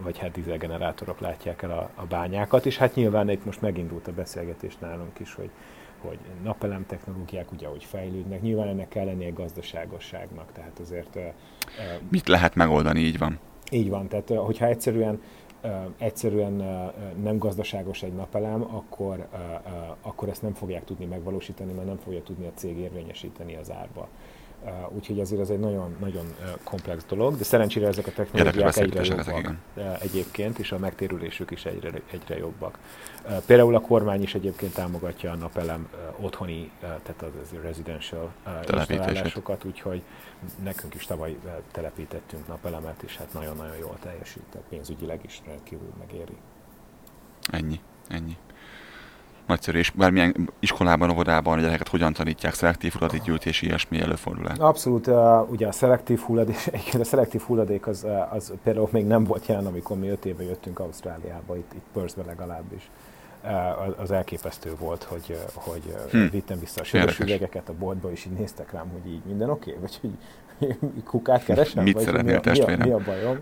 vagy hát dízelgenerátorok látják el a, a bányákat, és hát nyilván itt most megindult a beszélgetés nálunk is, hogy, hogy napelem technológiák ugye, hogy fejlődnek, nyilván ennek kell lennie gazdaságosságnak, tehát azért... Mit lehet megoldani, így van? Így van, tehát hogyha egyszerűen egyszerűen nem gazdaságos egy napelem, akkor, akkor ezt nem fogják tudni megvalósítani, mert nem fogja tudni a cég érvényesíteni az árba. Úgyhogy azért ez egy nagyon, nagyon komplex dolog, de szerencsére ezek a technológiák egyre jobbak egyébként, és a megtérülésük is egyre, egyre jobbak. Például a kormány is egyébként támogatja a napelem otthoni, tehát az residential installálásokat, úgyhogy nekünk is tavaly telepítettünk napelemet, és hát nagyon-nagyon jól teljesít, tehát pénzügyileg is rendkívül megéri. Ennyi, ennyi. Nagyszerű, és bármilyen iskolában, óvodában a gyerekeket hogyan tanítják, szelektív hulladékgyűjtés, ilyesmi előfordul Abszolút, uh, ugye a szelektív hulladék, a szelektív hulladék az, az például még nem volt jelen, amikor mi öt éve jöttünk Ausztráliába, itt, itt Perthbe legalábbis. Uh, az elképesztő volt, hogy, hogy hm. vittem vissza a sörös üvegeket a boltba, és így néztek rám, hogy így minden oké, okay? vagy hogy kukát keresem? Mit vagy szeretnél, mi, a, mi, a, mi a bajom?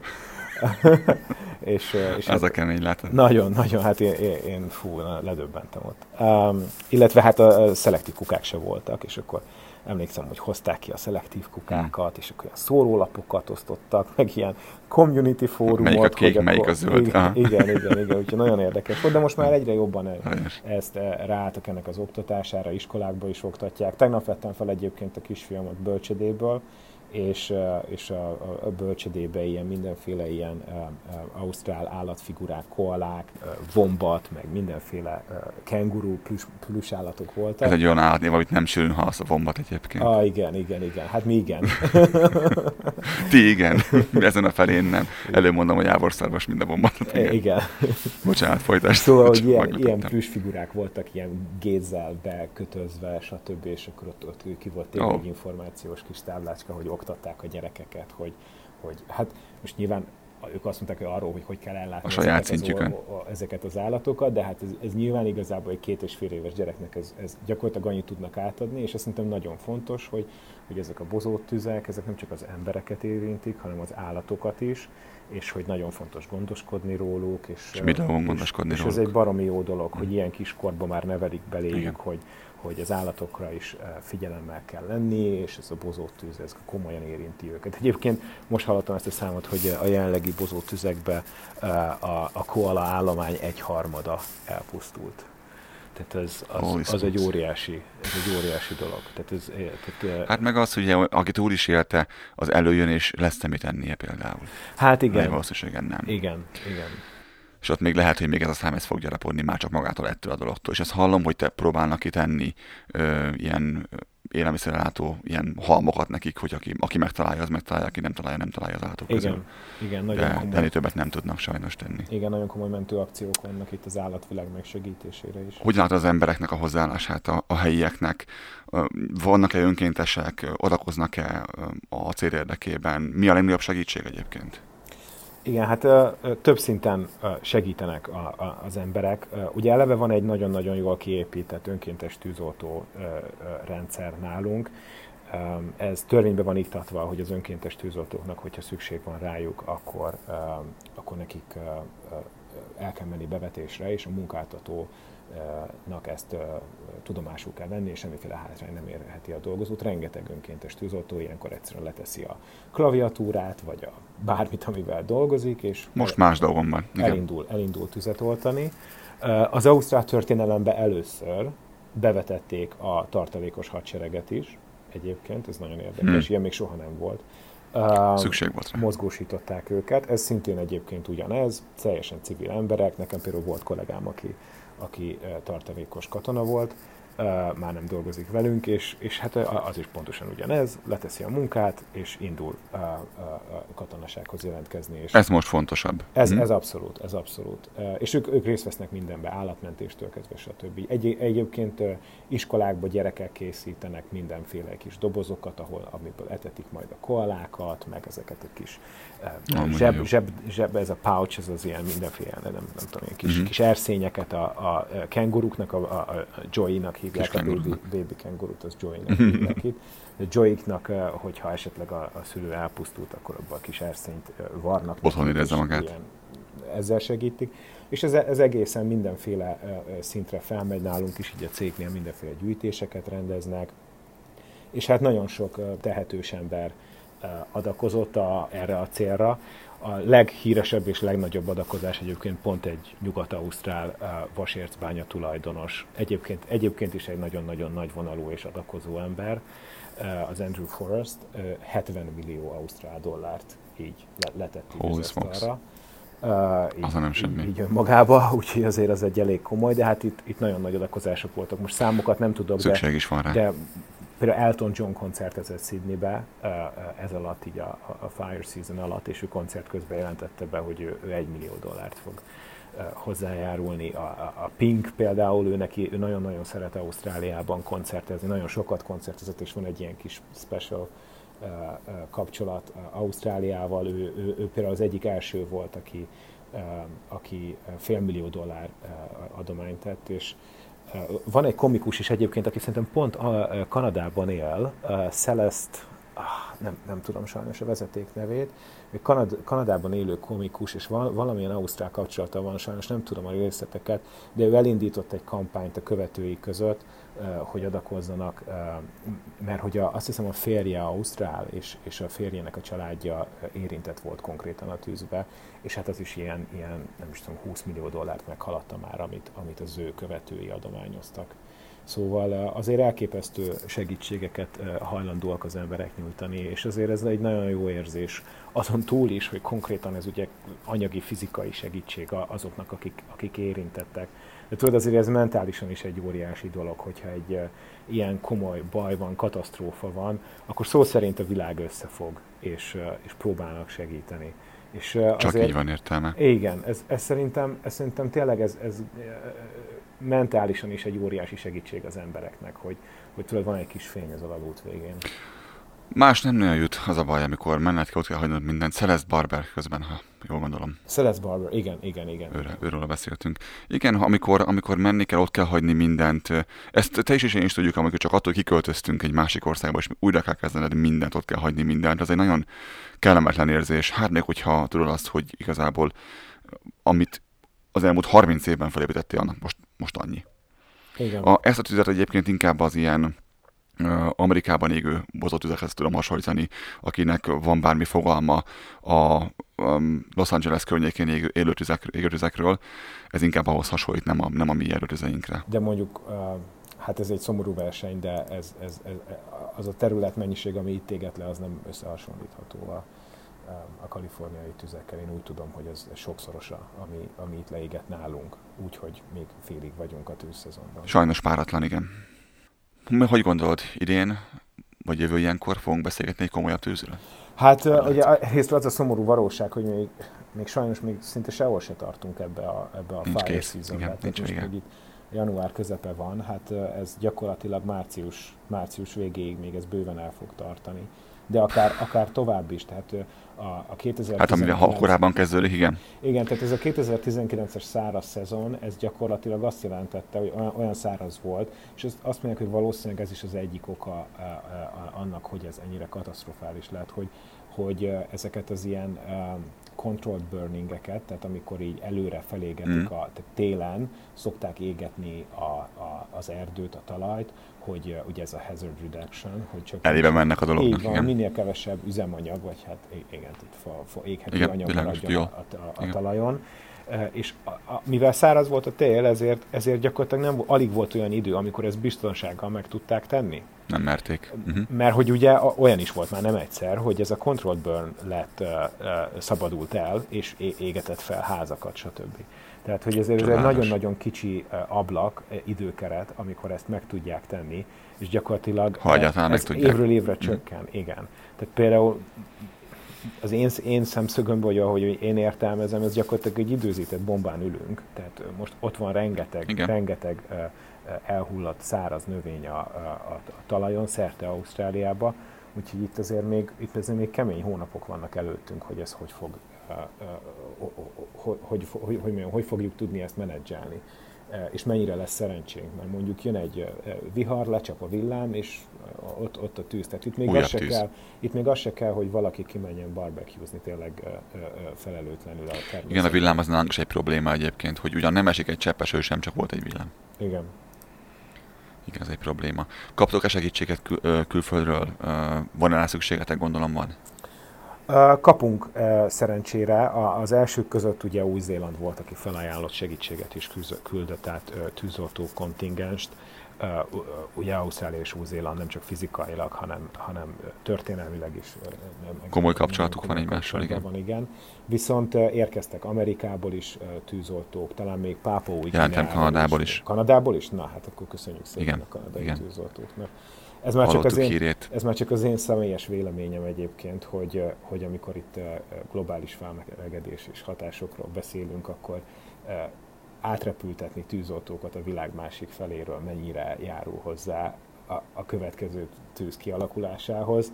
és, és az hát, a kemény látod. Nagyon, nagyon, hát én, én, én fú, ledöbbentem ott. Um, illetve hát a, a szelektív kukák se voltak, és akkor emlékszem, hogy hozták ki a szelektív kukákat, hmm. és akkor ilyen szórólapokat osztottak, meg ilyen community fórumot. Melyik a kék, melyik akkor, a zöld. Igen, igen, igen, igen, úgyhogy nagyon érdekes volt, de most már egyre jobban el, ezt eh, ráálltak ennek az oktatására, iskolákba is oktatják. Tegnap vettem fel egyébként a kisfiamat bölcsödéből, és, és a, a bölcsödébe ilyen mindenféle ilyen ausztrál állatfigurák, koalák, vombat, meg mindenféle kenguru, plüss, plüss állatok voltak. Ez egy olyan állatnév, amit nem sűrűn hallasz a vombat egyébként. Ah, igen, igen, igen. Hát mi igen. Ti igen. Ezen a felén nem. Előmondom, hogy ávorszarvas minden vombatot. Igen. igen. Bocsánat, folytasd. Szóval, hogy ilyen, ilyen plüss figurák voltak, ilyen gézzel bekötözve, stb. És akkor ott, ott ki volt tényleg oh. információs kis táblácska, hogy oktatták a gyerekeket, hogy, hogy hát most nyilván ők azt mondták hogy arról, hogy hogy kell ellátni a saját ezeket, az, ezeket az állatokat, de hát ez, ez nyilván igazából egy két és fél éves gyereknek ez, ez gyakorlatilag annyit tudnak átadni, és azt szerintem nagyon fontos, hogy, hogy ezek a bozót tüzek, ezek nem csak az embereket érintik, hanem az állatokat is, és hogy nagyon fontos gondoskodni róluk. És, és mit gondoskodni és, róluk? És ez egy baromi jó dolog, hogy ilyen kiskorban már nevelik beléjük, hogy, hogy az állatokra is figyelemmel kell lenni, és ez a bozóttűz, ez komolyan érinti őket. Egyébként most hallottam ezt a számot, hogy a jelenlegi bozóttüzekbe a, a koala állomány egyharmada elpusztult. Tehát ez, az, az egy óriási, ez egy óriási dolog. Tehát ez, tehát, hát meg az, hogy aki túl is élte, az előjön és lesz mit ennie például. Hát igen. Nagy valószínűségen nem. Igen, igen és ott még lehet, hogy még ez a szám ez fog gyarapodni már csak magától ettől a dologtól. És ezt hallom, hogy te próbálnak itt enni ö, ilyen élelmiszerrelátó ilyen halmokat nekik, hogy aki, aki megtalálja, az megtalálja, aki nem találja, nem találja az állatok igen, közül. Igen, nagyon De komoly. ennél többet nem tudnak sajnos tenni. Igen, nagyon komoly mentőakciók vannak itt az állatvilág megsegítésére is. Hogy látod az embereknek a hozzáállását, a, a helyieknek? Vannak-e önkéntesek, odakoznak-e a cél érdekében? Mi a legnagyobb segítség egyébként? Igen, hát több szinten segítenek a, a, az emberek. Ugye eleve van egy nagyon-nagyon jól kiépített önkéntes tűzoltó rendszer nálunk. Ez törvényben van iktatva, hogy az önkéntes tűzoltóknak, hogyha szükség van rájuk, akkor, akkor nekik el kell menni bevetésre, és a munkáltató nak ezt tudomásul kell venni, és semmiféle hátrány nem érheti a dolgozót. Rengeteg önkéntes tűzoltó ilyenkor egyszerűen leteszi a klaviatúrát, vagy a bármit, amivel dolgozik, és most más dolgom van. Igen. Elindul, elindul tüzet oltani. Az Ausztrál történelemben először bevetették a tartalékos hadsereget is, egyébként, ez nagyon érdekes, hmm. ilyen még soha nem volt. Szükség volt rá. Mozgósították őket, ez szintén egyébként ugyanez, teljesen civil emberek, nekem például volt kollégám, aki aki tartalékos katona volt, már nem dolgozik velünk, és, és hát az is pontosan ugyanez, leteszi a munkát, és indul a, a, a katonasághoz jelentkezni. És ez most fontosabb. Ez, hm? ez abszolút, ez abszolút. És ők, ők részt vesznek mindenbe, állatmentéstől kezdve, stb. Egy, egyébként iskolákba gyerekek készítenek mindenféle kis dobozokat, ahol, amiből etetik majd a koalákat, meg ezeket a kis ah, zseb, zseb, zseb, ez a pouch, ez az ilyen mindenféle, nem, nem tudom, kis, uh-huh. kis erszényeket a, a kenguruknak, a, a, a Joey-nak hívják a baby, baby kengurut, az Joey-nek hívják itt. Joey-nak, hogyha esetleg a, a szülő elpusztult, akkor abban a kis erszényt varnak. Otthon érezze magát. Ilyen, ezzel segítik. És ez, ez egészen mindenféle szintre felmegy nálunk is, így a cégnél mindenféle gyűjtéseket rendeznek, és hát nagyon sok tehetős ember adakozott a, erre a célra. A leghíresebb és legnagyobb adakozás egyébként pont egy nyugat-ausztrál vasércbánya tulajdonos. Egyébként, egyébként is egy nagyon-nagyon nagy vonalú és adakozó ember, az Andrew Forrest 70 millió ausztrál dollárt így letett így az arra. Uh, így, nem semmi. Így, így önmagába, úgyhogy azért az egy elég komoly, de hát itt, itt nagyon nagy adakozások voltak. Most számokat nem tudok, Szükség de, is van rá. de például Elton John koncertezett Sydneybe ez alatt, így a, a Fire Season alatt, és ő koncert közben jelentette be, hogy ő, ő egy millió dollárt fog hozzájárulni. A, a Pink például, ő neki ő nagyon-nagyon szeret Ausztráliában koncertezni, nagyon sokat koncertezett, és van egy ilyen kis special kapcsolat Ausztráliával. Ő, ő, ő például az egyik első volt, aki, aki félmillió dollár adományt tett, és van egy komikus is egyébként, aki szerintem pont a Kanadában él, Celeste, ah, nem, nem tudom sajnos a vezeték nevét, Kanad, Kanadában élő komikus, és val, valamilyen ausztrál kapcsolata van, sajnos nem tudom a részleteket, de ő elindított egy kampányt a követői között, hogy adakozzanak, mert hogy a, azt hiszem a férje Ausztrál, és, és a férjének a családja érintett volt konkrétan a tűzbe, és hát az is ilyen, ilyen nem is tudom, 20 millió dollárt meghaladta már, amit, amit az ő követői adományoztak. Szóval azért elképesztő segítségeket hajlandóak az emberek nyújtani, és azért ez egy nagyon jó érzés. Azon túl is, hogy konkrétan ez ugye anyagi, fizikai segítség azoknak, akik, akik érintettek. De tudod, azért ez mentálisan is egy óriási dolog, hogyha egy ilyen komoly baj van, katasztrófa van, akkor szó szerint a világ összefog, és, és próbálnak segíteni. És Csak azért, így van értelme. Igen, ez, ez, szerintem, ez szerintem tényleg ez, ez mentálisan is egy óriási segítség az embereknek, hogy, hogy tudod, van egy kis fény az alagút végén. Más nem nagyon jut az a baj, amikor menned kell, ott kell hagynod mindent. Celeste Barber közben, ha jól gondolom. Celeste Barber, igen, igen, igen. Őre, őről beszéltünk. Igen, amikor, amikor menni kell, ott kell hagyni mindent. Ezt te is és én is tudjuk, amikor csak attól kiköltöztünk egy másik országba, és újra kell kezdened mindent, ott kell hagyni mindent. Ez egy nagyon kellemetlen érzés. Hát még, hogyha tudod azt, hogy igazából amit az elmúlt 30 évben felépítettél, annak most, most annyi. Igen. A, ezt a tüzet egyébként inkább az ilyen Amerikában égő bozótüzekhez tudom hasonlítani, akinek van bármi fogalma a um, Los Angeles környékén égő, élő tüzek, égő tüzekről, ez inkább ahhoz hasonlít, nem a, nem a mi erőtüzeinkre. De mondjuk, hát ez egy szomorú verseny, de ez, ez, ez, az a terület mennyiség, ami itt éget le, az nem összehasonlítható a, a kaliforniai tüzekkel. Én úgy tudom, hogy ez sokszorosa, ami, ami itt leégett nálunk, úgyhogy még félig vagyunk a tűzszezonban. Sajnos páratlan, igen. Hogy gondolod, idén vagy jövő ilyenkor fogunk beszélgetni egy komolyabb tűzről? Hát uh, ugye egyrészt az a szomorú valóság, hogy még, még sajnos még szinte sehol se tartunk ebbe a, ebbe a Nincs fire seasonbe. Igen, nincs most még itt január közepe van, hát ez gyakorlatilag március, március végéig még ez bőven el fog tartani. De akár, akár tovább is, tehát a, a 2019... Hát amivel ha korábban kezdődik, igen. Igen, tehát ez a 2019-es száraz szezon, ez gyakorlatilag azt jelentette, hogy olyan, olyan száraz volt, és azt, azt mondják, hogy valószínűleg ez is az egyik oka a, a, a, annak, hogy ez ennyire katasztrofális lett, hogy, hogy ezeket az ilyen controlled burningeket, tehát amikor így előre felégetik, Mm. a, tehát télen szokták égetni a, a, az erdőt, a talajt, hogy ugye ez a hazard reduction, hogy csak Elébe mennek a dolognak, így van, igen. minél kevesebb üzemanyag, vagy hát igen, itt fa, fa, éghető Igen, anyag maradjon a, a, a Igen. talajon. E, És a, a, mivel száraz volt a tél, ezért, ezért gyakorlatilag nem, alig volt olyan idő, amikor ezt biztonsággal meg tudták tenni. Nem merték. Uh-huh. Mert hogy ugye a- olyan is volt már nem egyszer, hogy ez a controlled burn lett, uh, uh, szabadult el, és é- égetett fel házakat, stb. Tehát, hogy ezért ez egy nagyon-nagyon kicsi uh, ablak, uh, időkeret, amikor ezt meg tudják tenni, és gyakorlatilag Ha egyáltalán meg ez tudják. évről évre csökken, igen. Tehát például az én, én szemszögömből, hogy ahogy én értelmezem, ez gyakorlatilag egy időzített bombán ülünk. Tehát most ott van rengeteg, Igen. rengeteg elhullott száraz növény a, a, a, talajon, szerte Ausztráliába, úgyhogy itt azért még, itt azért még kemény hónapok vannak előttünk, hogy ez hogy fog, hogy, hogy, hogy, hogy, mondjam, hogy fogjuk tudni ezt menedzselni. E, És mennyire lesz szerencsénk, mert mondjuk jön egy ö, vihar, lecsap a villám, és ö, ott, ott a tűz. Tehát itt még, Újabb az se tűz. kell, itt még az se kell, hogy valaki kimenjen barbecuezni tényleg felelőtlenül a természetben. Igen, a villám az nálunk is egy probléma egyébként, hogy ugyan nem esik egy cseppes hő sem, csak volt egy villám. Igen. Igen, ez egy probléma. Kaptok-e segítséget kül- külföldről? Van-e rá szükségetek? Gondolom van. Kapunk szerencsére, az elsők között ugye Új-Zéland volt, aki felajánlott segítséget is küldött át ö, tűzoltó kontingenst. Ugye Ausztrália és Új-Zéland nem csak fizikailag, hanem, hanem történelmileg is. Komoly kapcsolatuk komoly van egymással, kapcsolatban Van, igen. Viszont érkeztek Amerikából is tűzoltók, talán még Pápó Jelentem Kanadából is. Kanadából is? Na, hát akkor köszönjük szépen Igen, a kanadai igen. tűzoltóknak. Ez már csak az én, hírét. ez már csak az én személyes véleményem egyébként, hogy, eh, hogy amikor itt eh, globális felmelegedés és hatásokról beszélünk, akkor eh, átrepültetni tűzoltókat a világ másik feléről mennyire járul hozzá a, a következő tűz kialakulásához.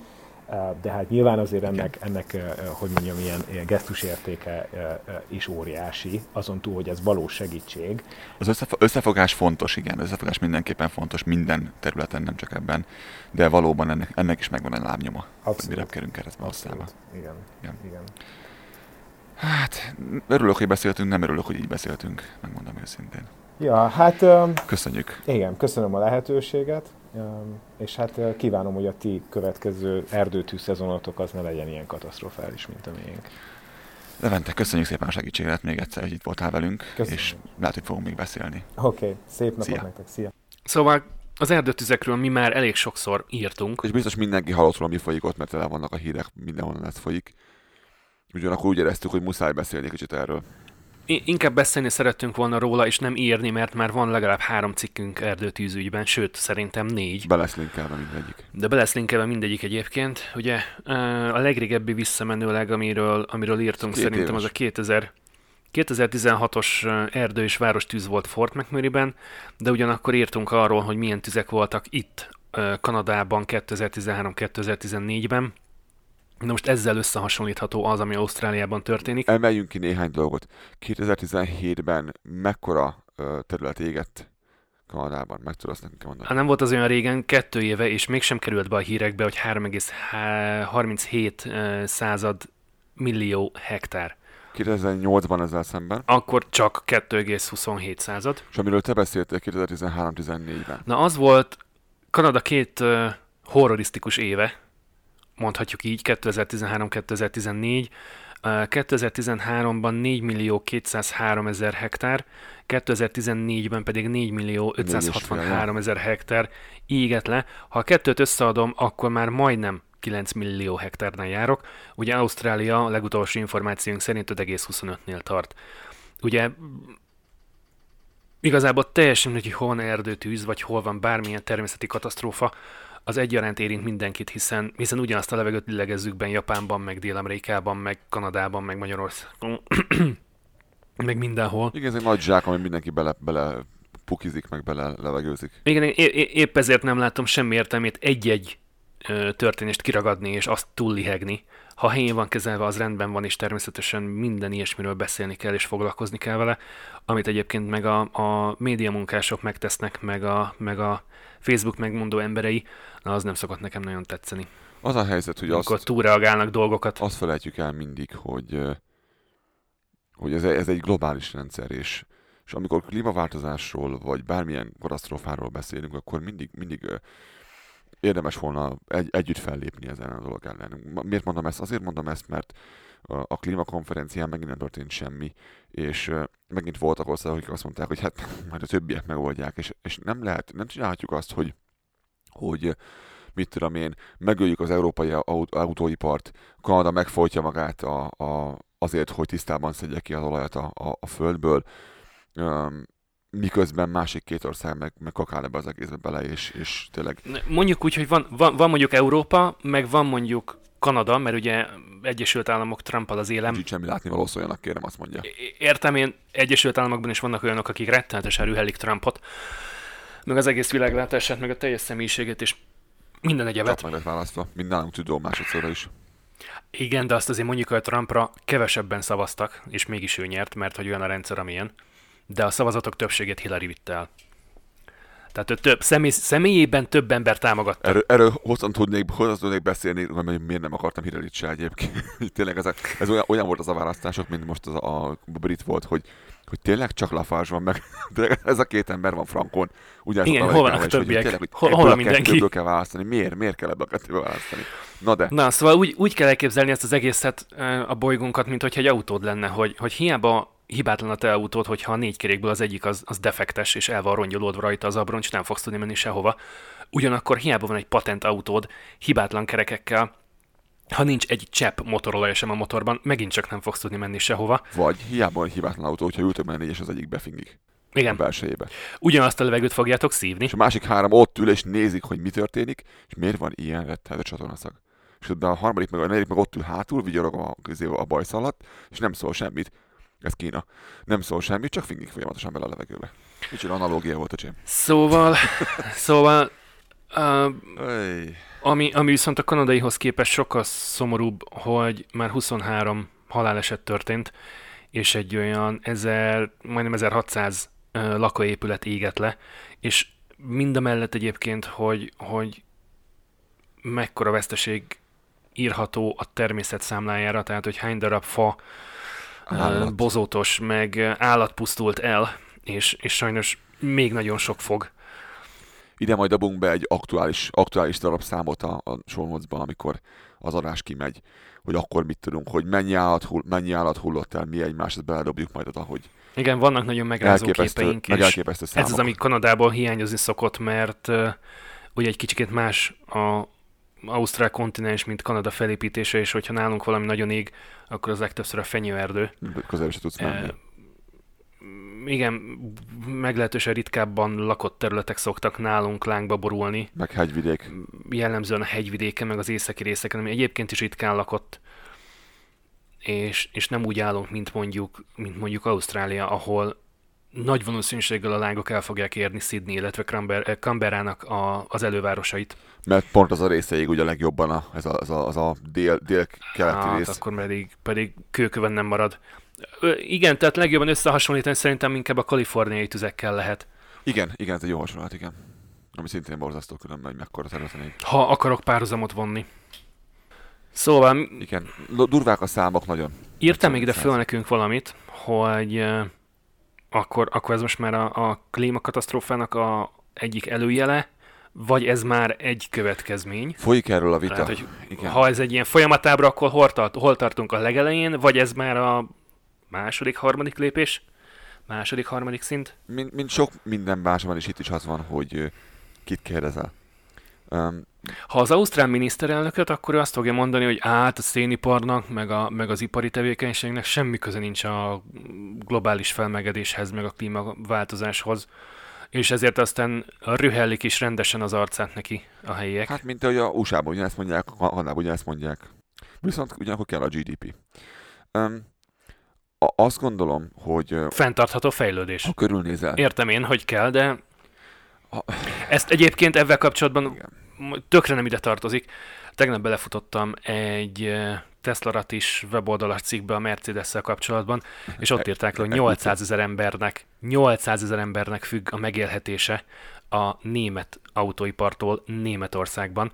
De hát nyilván azért ennek, ennek hogy mondjam, ilyen, gesztusértéke is óriási, azon túl, hogy ez valós segítség. Az összefo- összefogás fontos, igen, az összefogás mindenképpen fontos minden területen, nem csak ebben, de valóban ennek, ennek is megvan egy lábnyoma, hogy Abszolút. mire kerünk keresztbe hosszába. Igen. Igen. Igen. Hát, örülök, hogy beszéltünk, nem örülök, hogy így beszéltünk, megmondom őszintén. Ja, hát Köszönjük. Igen, köszönöm a lehetőséget, és hát kívánom, hogy a ti következő erdőtű szezonotok az ne legyen ilyen katasztrofális, mint a miénk. Levente, köszönjük szépen a segítséget még egyszer, hogy itt voltál velünk, Köszönöm. és lehet, hogy fogunk még beszélni. Oké, okay, szép napot Szia. nektek, szia! Szóval az erdőtüzekről mi már elég sokszor írtunk. És biztos mindenki hallott róla, mi folyik ott, mert tele vannak a hírek, mindenhonnan ez folyik. Ugyanakkor úgy éreztük, hogy muszáj beszélni kicsit erről. Inkább beszélni szerettünk volna róla, és nem írni, mert már van legalább három cikkünk erdőtűzügyben, sőt, szerintem négy. Be lesz linkelve mindegyik. De be lesz linkelve mindegyik egyébként. Ugye a legrégebbi visszamenőleg, amiről, amiről írtunk, Két szerintem éves. az a 2000, 2016-os ö, erdő és város tűz volt Fort McMurray-ben, de ugyanakkor írtunk arról, hogy milyen tüzek voltak itt Kanadában 2013-2014-ben. Na most ezzel összehasonlítható az, ami Ausztráliában történik. Emeljünk ki néhány dolgot. 2017-ben mekkora terület égett Kanadában? Meg tudod azt nekünk mondani? Hát nem volt az olyan régen, kettő éve, és mégsem került be a hírekbe, hogy 3,37 század millió hektár 2008-ban ezzel szemben, akkor csak 2,27 század. és amiről te beszéltél 2013-14-ben. Na az volt Kanada két horrorisztikus éve, mondhatjuk így, 2013-2014. Uh, 2013-ban 4 millió 203 ezer hektár, 2014-ben pedig 4 millió 563 ezer hektár égett le. Ha a kettőt összeadom, akkor már majdnem 9 millió hektárnál járok. Ugye Ausztrália a legutolsó információink szerint 5,25-nél tart. Ugye igazából teljesen hogy hol van erdőtűz, vagy hol van bármilyen természeti katasztrófa, az egyaránt érint mindenkit, hiszen, hiszen ugyanazt a levegőt lélegezzük be Japánban, meg Dél-Amerikában, meg Kanadában, meg Magyarországon, meg mindenhol. Igen, ez egy nagy zsák, ami mindenki bele, bele pukizik, meg bele levegőzik. Igen, é- é- épp ezért nem látom semmi értelmét egy-egy történést kiragadni és azt túllihegni. Ha helyén van kezelve, az rendben van, és természetesen minden ilyesmiről beszélni kell és foglalkozni kell vele, amit egyébként meg a, a médiamunkások megtesznek, meg a, meg a Facebook megmondó emberei, na az nem szokott nekem nagyon tetszeni. Az a helyzet, hogy Amikor azt, túlreagálnak dolgokat. azt felejtjük el mindig, hogy, hogy ez, ez egy globális rendszer, és, és amikor klímaváltozásról, vagy bármilyen katasztrófáról beszélünk, akkor mindig, mindig érdemes volna egy, együtt fellépni ezen a dolog ellen. Miért mondom ezt? Azért mondom ezt, mert a, klímakonferencián megint nem történt semmi, és megint voltak országok, akik azt mondták, hogy hát majd a többiek megoldják, és, és nem lehet, nem csinálhatjuk azt, hogy, hogy mit tudom én, megöljük az európai aut- autóipart, Kanada megfojtja magát a, a, azért, hogy tisztában szedje ki az olajat a, a, a földből, miközben másik két ország meg, meg kakál ebbe az egészbe bele, és, és tényleg Mondjuk úgy, hogy van, van, van mondjuk Európa, meg van mondjuk Kanada, mert ugye Egyesült Államok Trumpal az élem. nincs semmi látni való szóljanak, kérem, azt mondja. Értem én, Egyesült Államokban is vannak olyanok, akik rettenetesen rühelik Trumpot, meg az egész világlátását, meg a teljes személyiségét, és minden Csak egyebet. meg lett választva, mint nálunk tudó másodszorra is. Igen, de azt azért mondjuk, hogy Trumpra kevesebben szavaztak, és mégis ő nyert, mert hogy olyan a rendszer, amilyen. De a szavazatok többségét Hillary vitte el. Tehát ő több, személy, személyében több ember támogatta. Erről, erről hosszan tudnék, hosszan tudnék beszélni, hogy miért nem akartam Hillary-t se egyébként. tényleg ez, a, ez olyan, olyan, volt az a választások, mint most az a, a brit volt, hogy, hogy tényleg csak Lafage van meg. Tényleg ez a két ember van frankon. Ugyanaz Igen, hol vannak a többiek? Tényleg, hogy Hol- hol a mindenki? kell választani. Miért? Miért kell ebből a kettőből választani? Na de, Na, szóval úgy, úgy kell elképzelni ezt az egészet, a bolygónkat, mint hogyha egy autód lenne, hogy, hogy hiába hibátlan a te autód, hogyha a négy kerékből az egyik az, az defektes, és el van rongyolódva rajta az abroncs, nem fogsz tudni menni sehova. Ugyanakkor hiába van egy patent autód, hibátlan kerekekkel, ha nincs egy csepp motorolaj sem a motorban, megint csak nem fogsz tudni menni sehova. vagy hiába van hibátlan autó, hogyha ültök benne négy, és az egyik befingik a Igen, belsejébe. ugyanazt a levegőt fogjátok szívni. És a másik három ott ül, és nézik, hogy mi történik, és miért van ilyen rettenetes csatornaszag. És de a harmadik, meg a negyedik meg ott ül hátul, vigyorog a, a bajsz alatt, és nem szól semmit. Ez Kína. Nem szól semmit, csak fingik folyamatosan bele a levegőbe. Micsoda analógia volt a csém. Szóval, szóval uh. Ami, ami viszont a kanadaihoz képest sokkal szomorúbb, hogy már 23 haláleset történt, és egy olyan 1000, majdnem 1600 ö, lakóépület égett le, és mind a mellett egyébként, hogy, hogy mekkora veszteség írható a természet számlájára, tehát hogy hány darab fa, Állat. bozótos, meg állat pusztult el, és, és sajnos még nagyon sok fog. Ide majd dobunk be egy aktuális, aktuális darab számot a, a shownotes amikor az adás kimegy, hogy akkor mit tudunk, hogy mennyi állat, hull, mennyi állat hullott el, mi egymást, ezt beledobjuk majd oda, hogy Igen, vannak nagyon megrázó elképesztő, képeink, meg és elképesztő számok. Ez az, ami Kanadából hiányozni szokott, mert uh, ugye egy kicsikét más a Ausztrál kontinens, mint Kanada felépítése, és hogyha nálunk valami nagyon ég, akkor az legtöbbször a fenyőerdő. Közel se tudsz menni. Uh, igen, meglehetősen ritkábban lakott területek szoktak nálunk lángba borulni, Meg hegyvidék. jellemzően a hegyvidéken, meg az északi részeken, ami egyébként is ritkán lakott, és, és nem úgy állunk, mint mondjuk, mint mondjuk Ausztrália, ahol nagy valószínűséggel a lángok el fogják érni Sydney, illetve Canber- eh, Canberrának a, az elővárosait. Mert pont az a része ég ugye legjobban, a, ez a, az a, az a dél, dél-keleti hát, rész. akkor pedig, pedig kőköven nem marad. Ö, igen, tehát legjobban összehasonlítani szerintem inkább a kaliforniai tüzekkel lehet. Igen, igen, ez egy jó hasonlat, igen. Ami szintén borzasztó különben, hogy mekkora területen. Ha akarok párhuzamot vonni. Szóval Igen, durvák a számok nagyon. Írtam még ide föl nekünk valamit, hogy akkor, akkor ez most már a, a klímakatasztrófának a egyik előjele, vagy ez már egy következmény? Folyik erről a vita. Tehát, hogy Igen. Ha ez egy ilyen folyamatábra, akkor hol, tart, hol tartunk a legelején, vagy ez már a második, harmadik lépés? Második, harmadik szint? Mint, mint sok minden másban is itt is az van, hogy kit kérdezel. Um, ha az ausztrál miniszterelnököt, akkor ő azt fogja mondani, hogy át a széniparnak, meg, a, meg az ipari tevékenységnek semmi köze nincs a globális felmegedéshez, meg a klímaváltozáshoz és ezért aztán rühellik is rendesen az arcát neki a helyiek. Hát, mint ahogy a USA-ban ugyanezt mondják, Kanadában ugyanezt mondják. Viszont ugyanakkor kell a GDP. Um, a, azt gondolom, hogy... Fenntartható fejlődés. Ha körülnézel. Értem én, hogy kell, de ha... ezt egyébként ebben kapcsolatban Igen. Tökre nem ide tartozik. Tegnap belefutottam egy Tesla is weboldalas cikkbe a mercedes kapcsolatban, és ott írták le, hogy 800 ezer embernek, 800 ezer embernek függ a megélhetése a német autóipartól Németországban,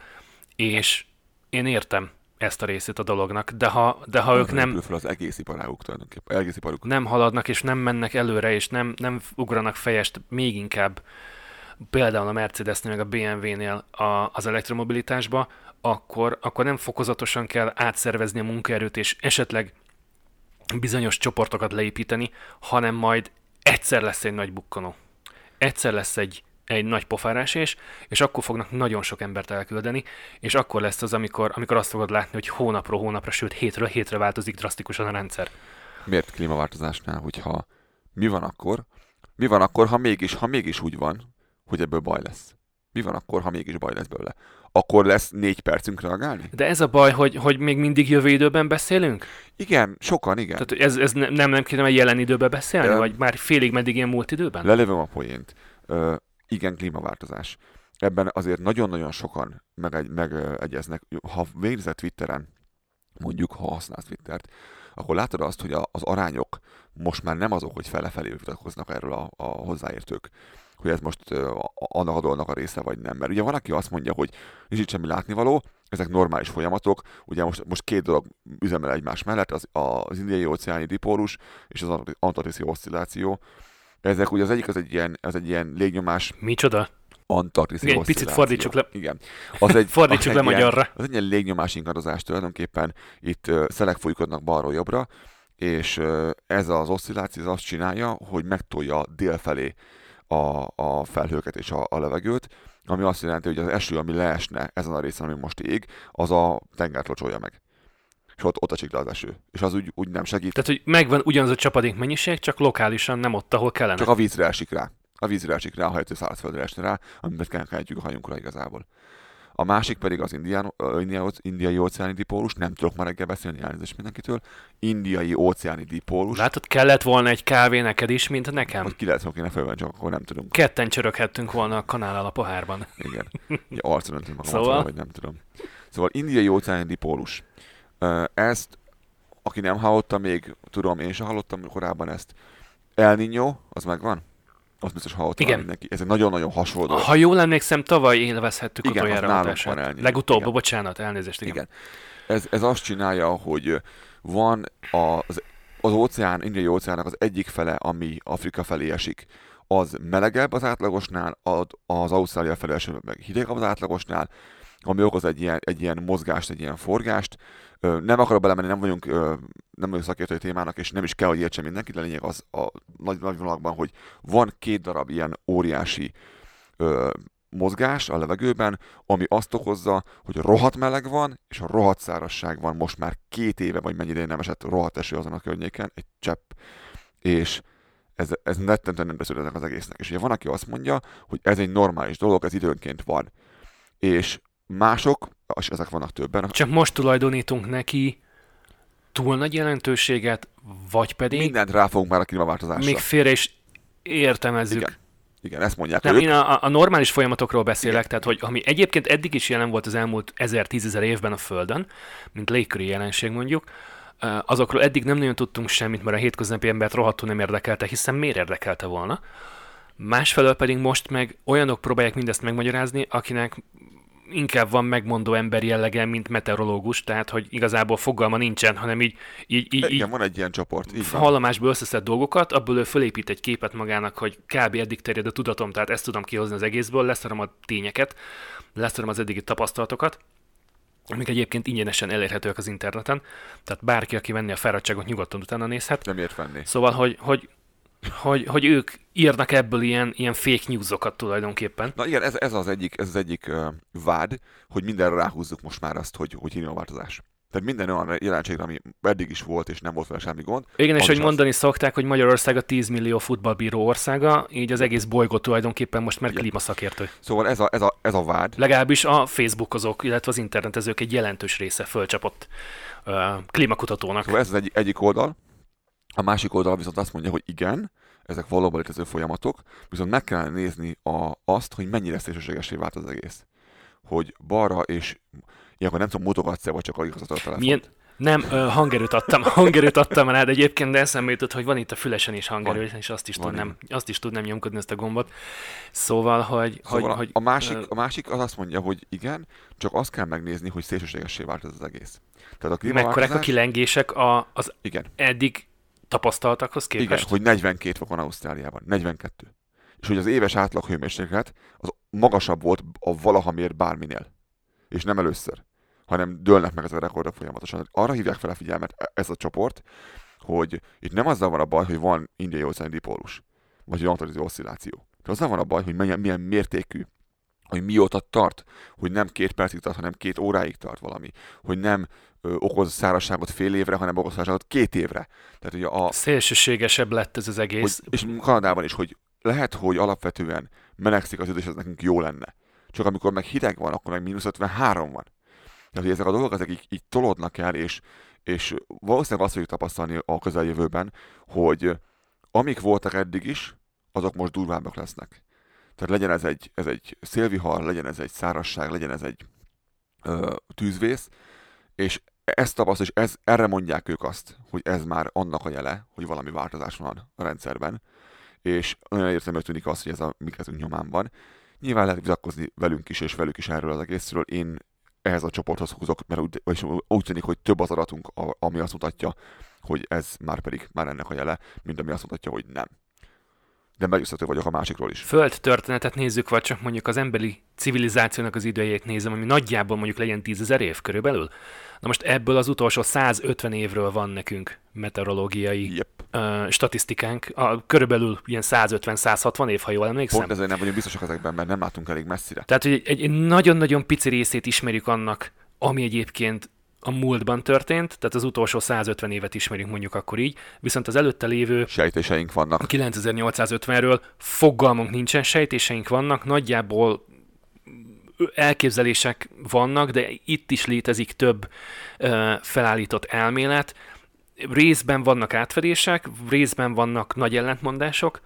és én értem ezt a részét a dolognak, de ha, de ha ők nem... Fel az egész iparáguk tulajdonképpen, egész iparuk. Nem haladnak, és nem mennek előre, és nem, nem ugranak fejest még inkább, például a Mercedesnél, meg a BMW-nél a, az elektromobilitásba, akkor, akkor nem fokozatosan kell átszervezni a munkaerőt, és esetleg bizonyos csoportokat leépíteni, hanem majd egyszer lesz egy nagy bukkanó. Egyszer lesz egy, egy nagy pofárás és, és akkor fognak nagyon sok embert elküldeni, és akkor lesz az, amikor, amikor azt fogod látni, hogy hónapról hónapra, sőt hétről hétre változik drasztikusan a rendszer. Miért klímaváltozásnál, hogyha mi van akkor? Mi van akkor, ha mégis, ha mégis úgy van, hogy ebből baj lesz? Mi van akkor, ha mégis baj lesz belőle? akkor lesz négy percünk reagálni? De ez a baj, hogy, hogy még mindig jövő időben beszélünk? Igen, sokan, igen. Tehát ez, ez nem, nem kéne egy jelen időben beszélni, Ö, vagy már félig meddig ilyen múlt időben? Lelövöm a poént. Ö, igen, klímaváltozás. Ebben azért nagyon-nagyon sokan megegy, megegyeznek. Ha végzett Twitteren, mondjuk, ha használsz Twittert, akkor látod azt, hogy a, az arányok most már nem azok, hogy fele-felé vitatkoznak erről a, a hozzáértők, hogy ez most annak a dolognak a része, vagy nem. Mert ugye van, aki azt mondja, hogy nincs itt semmi látnivaló, ezek normális folyamatok. Ugye most, most két dolog üzemel egymás mellett, az, az indiai óceáni dipólus és az antarktiszi oszcilláció. Ezek ugye az egyik az egy ilyen, az egy ilyen légnyomás... Micsoda? Antarktiszi Igen, picit fordítsuk le. Igen. Az egy, fordítsuk az le magyarra. Az egy ilyen légnyomás ingadozás tulajdonképpen. Itt uh, szelek folykodnak balról jobbra, és uh, ez az oszcilláció az azt csinálja, hogy megtolja dél felé a, a felhőket és a, a levegőt, ami azt jelenti, hogy az eső, ami leesne ezen a részen, ami most ég, az a tengert locsolja meg. És ott, ott esik le az eső. És az úgy, úgy nem segít. Tehát, hogy megvan ugyanaz a csapadék mennyiség, csak lokálisan nem ott, ahol kellene. Csak a vízre esik rá. A vízre esik rá, ha szárazföldre esne rá, amit kell a hajunkra igazából. A másik pedig az indián, indiai, indiai óceáni dipólus, nem tudok már reggel beszélni, elnézést mindenkitől. Indiai óceáni dipólus. Látod, kellett volna egy kávé neked is, mint nekem. Hogy ki lehet szokni ne fölvenni, csak akkor nem tudom. Ketten csöröghettünk volna a kanál a pohárban. Igen. Ja, arcon öntünk magam, szóval? vagy nem tudom. Szóval indiai óceáni dipólus. Ezt, aki nem hallotta még, tudom, én sem hallottam korábban ezt. El Niño, az megvan? Az biztos hallottam Igen. mindenki. Ez egy nagyon-nagyon hasonló Ha jól emlékszem, tavaly élvezhettük igen, utoljára hatását. Legutóbb, igen. bocsánat, elnézést. Igen. igen. Ez, ez azt csinálja, hogy van az, az óceán, indiai óceánnak az egyik fele, ami Afrika felé esik, az melegebb az átlagosnál, az Ausztrália felé meg hideg az átlagosnál, ami okoz egy ilyen, egy ilyen mozgást, egy ilyen forgást. Nem akarok belemenni, nem vagyunk, nem vagyunk szakértői témának, és nem is kell, hogy értsen mindenki, de lényeg az a nagy, nagy vonalakban, hogy van két darab ilyen óriási mozgás a levegőben, ami azt okozza, hogy rohadt meleg van, és a rohadt szárasság van most már két éve, vagy mennyi nem esett rohadt eső azon a környéken, egy csepp, és ez, ez nettenten nem beszélnek az egésznek. És ugye van, aki azt mondja, hogy ez egy normális dolog, ez időnként van. És Mások, és ezek vannak többen. Csak most tulajdonítunk neki túl nagy jelentőséget, vagy pedig... Mindent ráfogunk már a klímaváltozásra. Még félre is értelmezzük. Igen. Igen, ezt mondják Nem, ők. én a, a normális folyamatokról beszélek, Igen. tehát hogy ami egyébként eddig is jelen volt az elmúlt 1000-10 évben a Földön, mint légköri jelenség mondjuk, azokról eddig nem nagyon tudtunk semmit, mert a hétköznapi embert rohadtul nem érdekelte, hiszen miért érdekelte volna. Másfelől pedig most meg olyanok próbálják mindezt megmagyarázni, akinek inkább van megmondó ember jellege, mint meteorológus, tehát hogy igazából fogalma nincsen, hanem így, így, így, Igen, így van egy ilyen csoport. Így van. hallomásból összeszed dolgokat, abból ő fölépít egy képet magának, hogy kb. eddig terjed a tudatom, tehát ezt tudom kihozni az egészből, leszarom a tényeket, leszarom az eddigi tapasztalatokat, amik egyébként ingyenesen elérhetőek az interneten, tehát bárki, aki venni a fáradtságot, nyugodtan utána nézhet. Nem ért venni. Szóval, hogy, hogy, hogy, hogy ők írnak ebből ilyen, ilyen fake newsokat tulajdonképpen. Na igen, ez, ez az egyik, ez az egyik uh, vád, hogy mindenre ráhúzzuk most már azt, hogy, hogy klímaváltozás. Tehát minden olyan jelenségre, ami eddig is volt, és nem volt vele semmi gond. Igen, és hogy az. mondani szokták, hogy Magyarország a 10 millió futballbíró országa, így az egész bolygó tulajdonképpen most már Igen. klímaszakértő. Szóval ez a, ez a, ez a vád, Legalábbis a Facebookozók, illetve az internetezők egy jelentős része fölcsapott uh, klímakutatónak. Szóval ez az egy, egyik oldal. A másik oldal viszont azt mondja, hogy igen, ezek valóban létező folyamatok, viszont meg kell nézni a, azt, hogy mennyire szélsőségesé vált az egész. Hogy balra és ilyenkor nem tudom, mutogatsz-e, vagy csak igazat a telefon. Milyen, nem, ö, hangerőt adtam, hangerőt adtam rád egyébként, de eszembe jutott, hogy van itt a fülesen is hangerő, Van. és azt is, Van, tudnám, azt is tudnám nyomkodni ezt a gombot. Szóval, hogy... Szóval hogy, a, hogy a, másik, ö, a másik az azt mondja, hogy igen, csak azt kell megnézni, hogy szélsőségessé vált ez az egész. Tehát a mekkorák a klímaváltozás... kilengések a, az Igen, eddig tapasztaltakhoz igen, képest? hogy 42 fokon Ausztráliában. 42. És hogy az éves átlag hőmérséklet az magasabb volt a valaha mért bárminél. És nem először, hanem dőlnek meg ezek a rekordok folyamatosan. Arra hívják fel a figyelmet e- ez a csoport, hogy itt nem azzal van a baj, hogy van indiai óceáni dipólus, vagy hogy antarktikai oszcilláció. De azzal van a baj, hogy milyen, milyen mértékű, hogy mióta tart, hogy nem két percig tart, hanem két óráig tart valami, hogy nem okoz szárazságot fél évre, hanem okoz szárazságot két évre. Tehát ugye a, Szélsőségesebb lett ez az egész. hogy, és Kanadában is, hogy lehet, hogy alapvetően melegszik az idő, és ez nekünk jó lenne. Csak amikor meg hideg van, akkor meg mínusz 53 van. Tehát, hogy ezek a dolgok ezek így, így tolódnak el, és, és valószínűleg azt fogjuk tapasztalni a közeljövőben, hogy amik voltak eddig is, azok most durvábbak lesznek. Tehát legyen ez egy, ez egy szélvihar, legyen ez egy szárasság, legyen ez egy ö, tűzvész, és ezt tapasztal, és ez, erre mondják ők azt, hogy ez már annak a jele, hogy valami változás van a rendszerben, és nagyon értelmű tűnik az, hogy ez a mi kezünk nyomán van. Nyilván lehet vitatkozni velünk is, és velük is erről az egészről. Én ehhez a csoporthoz húzok, mert úgy, vagyis úgy tűnik, hogy több az adatunk, ami azt mutatja, hogy ez már pedig már ennek a jele, mint ami azt mutatja, hogy nem. De meggyőzhető vagyok a másikról is. földtörténetet nézzük, vagy csak mondjuk az emberi civilizációnak az idejét nézem, ami nagyjából mondjuk legyen tízezer év körülbelül. Na most ebből az utolsó 150 évről van nekünk meteorológiai Yep. ö, statisztikánk, a, körülbelül ilyen 150-160 év, ha jól emlékszem. Pont ezért nem vagyunk biztosak ezekben, mert nem látunk elég messzire. Tehát, hogy egy, egy nagyon-nagyon pici részét ismerjük annak, ami egyébként a múltban történt, tehát az utolsó 150 évet ismerjük mondjuk akkor így, viszont az előtte lévő Sejtéseink vannak. 9850-ről fogalmunk nincsen, sejtéseink vannak, nagyjából elképzelések vannak, de itt is létezik több ö, felállított elmélet. Részben vannak átfedések, részben vannak nagy ellentmondások,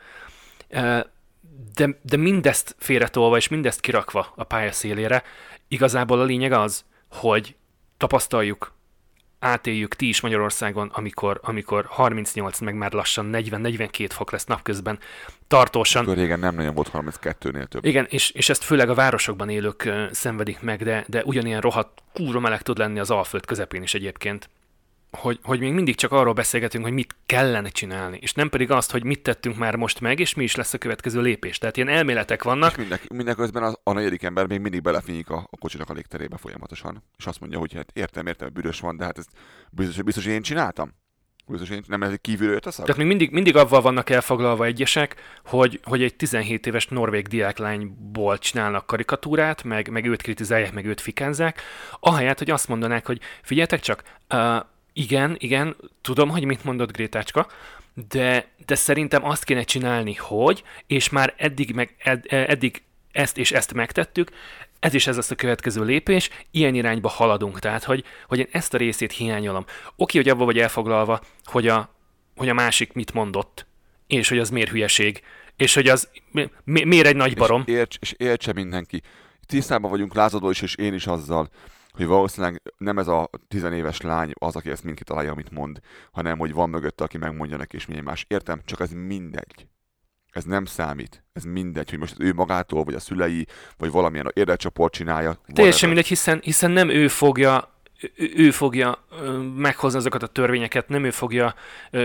ö, de, de mindezt félretolva és mindezt kirakva a pálya szélére, igazából a lényeg az, hogy tapasztaljuk, átéljük ti is Magyarországon, amikor, amikor 38, meg már lassan 40-42 fok lesz napközben, tartósan. Akkor régen nem nagyon volt 32-nél több. Igen, és, és ezt főleg a városokban élők szenvedik meg, de, de ugyanilyen rohadt kúra meleg tud lenni az Alföld közepén is egyébként. Hogy, hogy még mindig csak arról beszélgetünk, hogy mit kellene csinálni, és nem pedig azt, hogy mit tettünk már most meg, és mi is lesz a következő lépés. Tehát ilyen elméletek vannak, És mindeközben az, a negyedik ember még mindig belefinyik a, a kocsinak a légterébe folyamatosan. És azt mondja, hogy hát értem, értem, hogy büdös van, de hát ezt biztos, biztos hogy én csináltam. Biztos, hogy nem ez kívülről jött a szak? Tehát még mindig, mindig avval vannak elfoglalva egyesek, hogy, hogy egy 17 éves norvég diáklányból csinálnak karikatúrát, meg, meg őt kritizálják, meg őt fikázzák, ahelyett, hogy azt mondanák, hogy figyeljetek csak, uh, igen, igen, tudom, hogy mit mondott Grétácska, de, de szerintem azt kéne csinálni, hogy, és már eddig, meg, ed, eddig ezt és ezt megtettük, ez is ez lesz a következő lépés, ilyen irányba haladunk. Tehát, hogy, hogy én ezt a részét hiányolom. Oké, hogy abban vagy elfoglalva, hogy a, hogy a másik mit mondott, és hogy az miért hülyeség, és hogy az mi, mi- miért egy nagy barom. És, érts, és értse mindenki. Tisztában vagyunk lázadó is, és én is azzal, hogy valószínűleg nem ez a tizenéves lány az, aki ezt mind kitalálja, amit mond, hanem hogy van mögötte, aki megmondja neki, és milyen más. Értem, csak ez mindegy. Ez nem számít. Ez mindegy, hogy most ő magától, vagy a szülei, vagy valamilyen érdekcsoport csinálja. Teljesen mindegy, hiszen, hiszen nem ő fogja ő, fogja meghozni azokat a törvényeket, nem ő fogja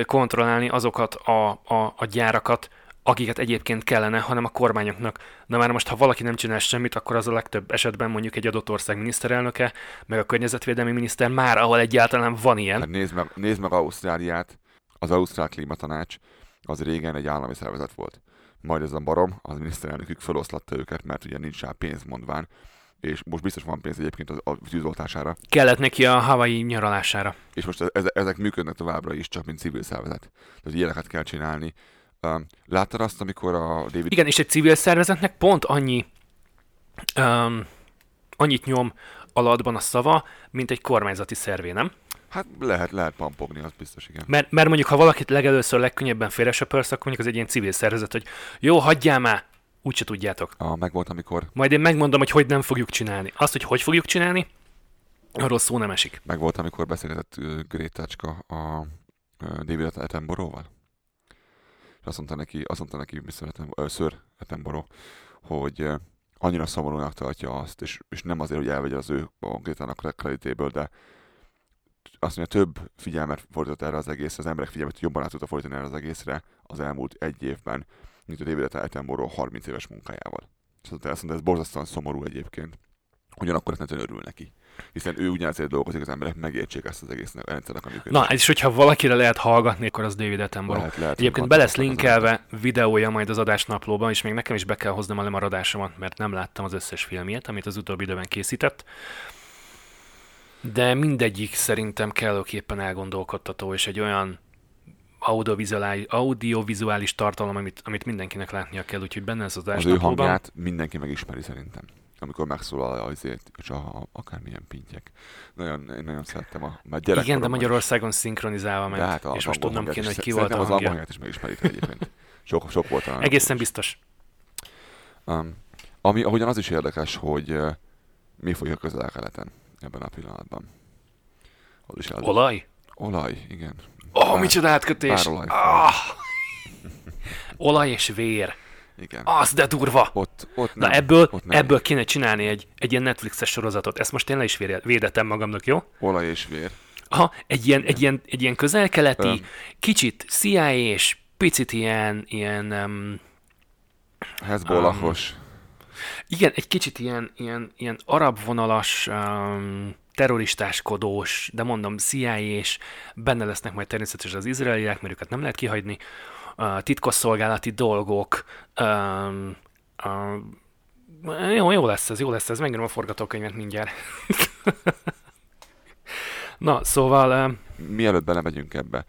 kontrollálni azokat a, a, a gyárakat, akiket egyébként kellene, hanem a kormányoknak. Na már most, ha valaki nem csinál semmit, akkor az a legtöbb esetben mondjuk egy adott ország miniszterelnöke, meg a környezetvédelmi miniszter már, ahol egyáltalán van ilyen. Hát nézd meg, nézd meg Ausztráliát, az Ausztrál Klímatanács az régen egy állami szervezet volt. Majd ez a barom, az miniszterelnökük feloszlatta őket, mert ugye nincs rá pénz mondván, és most biztos van pénz egyébként az- a tűzoltására, Kellett neki a Hawaii nyaralására. és most ez, ezek működnek továbbra is, csak mint civil szervezet. Tehát ilyeneket kell csinálni. Láttad azt, amikor a David... Igen, és egy civil szervezetnek pont annyi um, annyit nyom alatban a szava, mint egy kormányzati szervé, nem? Hát lehet, lehet pampogni, az biztos, igen. Mert, mert mondjuk, ha valakit legelőször legkönnyebben félresöpörsz, akkor mondjuk az egy ilyen civil szervezet, hogy jó, hagyjál már, úgyse tudjátok. A, meg volt, amikor, Majd én megmondom, hogy hogy nem fogjuk csinálni. Azt, hogy hogy fogjuk csinálni, arról szó nem esik. meg volt, amikor beszélgetett uh, Grétácska a uh, David Attenborough-val. Azt mondta neki, azt mondta neki Mr. Atten, uh, Sir Attenborough, hogy annyira szomorúnak tartja azt, és, és nem azért, hogy elvegye az ő a Grétának kreditéből, de azt mondja, több figyelmet fordított erre az egészre, az emberek figyelmet jobban át tudta fordítani erre az egészre az elmúlt egy évben, mint a David Attenborough 30 éves munkájával. És azt mondta, ez borzasztóan szomorú egyébként. Ugyanakkor ezt nem örül neki. Hiszen ő ugyanezért dolgozik, az emberek megértsék ezt az egész rendszernek a működését. Na, és hogyha valakire lehet hallgatni, akkor az David Attenborough. Lehet, lehet, Egyébként be lesz linkelve videója majd az adásnaplóban, és még nekem is be kell hoznom a lemaradásomat, mert nem láttam az összes filmjét, amit az utóbbi időben készített. De mindegyik szerintem kellőképpen elgondolkodtató, és egy olyan audiovizuális, audiovizuális tartalom, amit, amit mindenkinek látnia kell, úgyhogy benne ez az Az ő adásnaplóban. hangját mindenki megismeri szerintem. Amikor megszólal azért, és a, a, akármilyen pintjek. Nagyon, én nagyon szerettem a már Igen, de gyerekkoromban is. Magyarországon szinkronizálva ment, De hát és most tudnom kéne, hogy ki volt a az hangját is megismerik egyébként. Sok, sok volt a... Egészen biztos. Um, ami, ahogyan az is érdekes, hogy uh, mi folyik a közel-keleten ebben a pillanatban. Az is. Olaj? Olaj, igen. Ó, oh, micsoda átkötés! bárolaj. Ah! Olaj és vér. Igen. Az, de durva! Ott, ott Na nem, ebből, ott nem. ebből kéne csinálni egy, egy ilyen Netflixes sorozatot. Ezt most én le is véde- védettem magamnak, jó? Olaj és vér. Aha, egy ilyen, egy ilyen, egy ilyen közel-keleti, Öm. kicsit CIA és picit ilyen, ilyen um, Hezbollahos. igen, egy kicsit ilyen, ilyen, ilyen arab vonalas, um, terroristáskodós, de mondom CIA és benne lesznek majd természetesen az izraeliek, mert őket nem lehet kihagyni, uh, titkosszolgálati dolgok, um, uh, jó, jó lesz ez, jó lesz ez, megírom a forgatókönyvet mindjárt. Na, szóval um, mielőtt belemegyünk ebbe,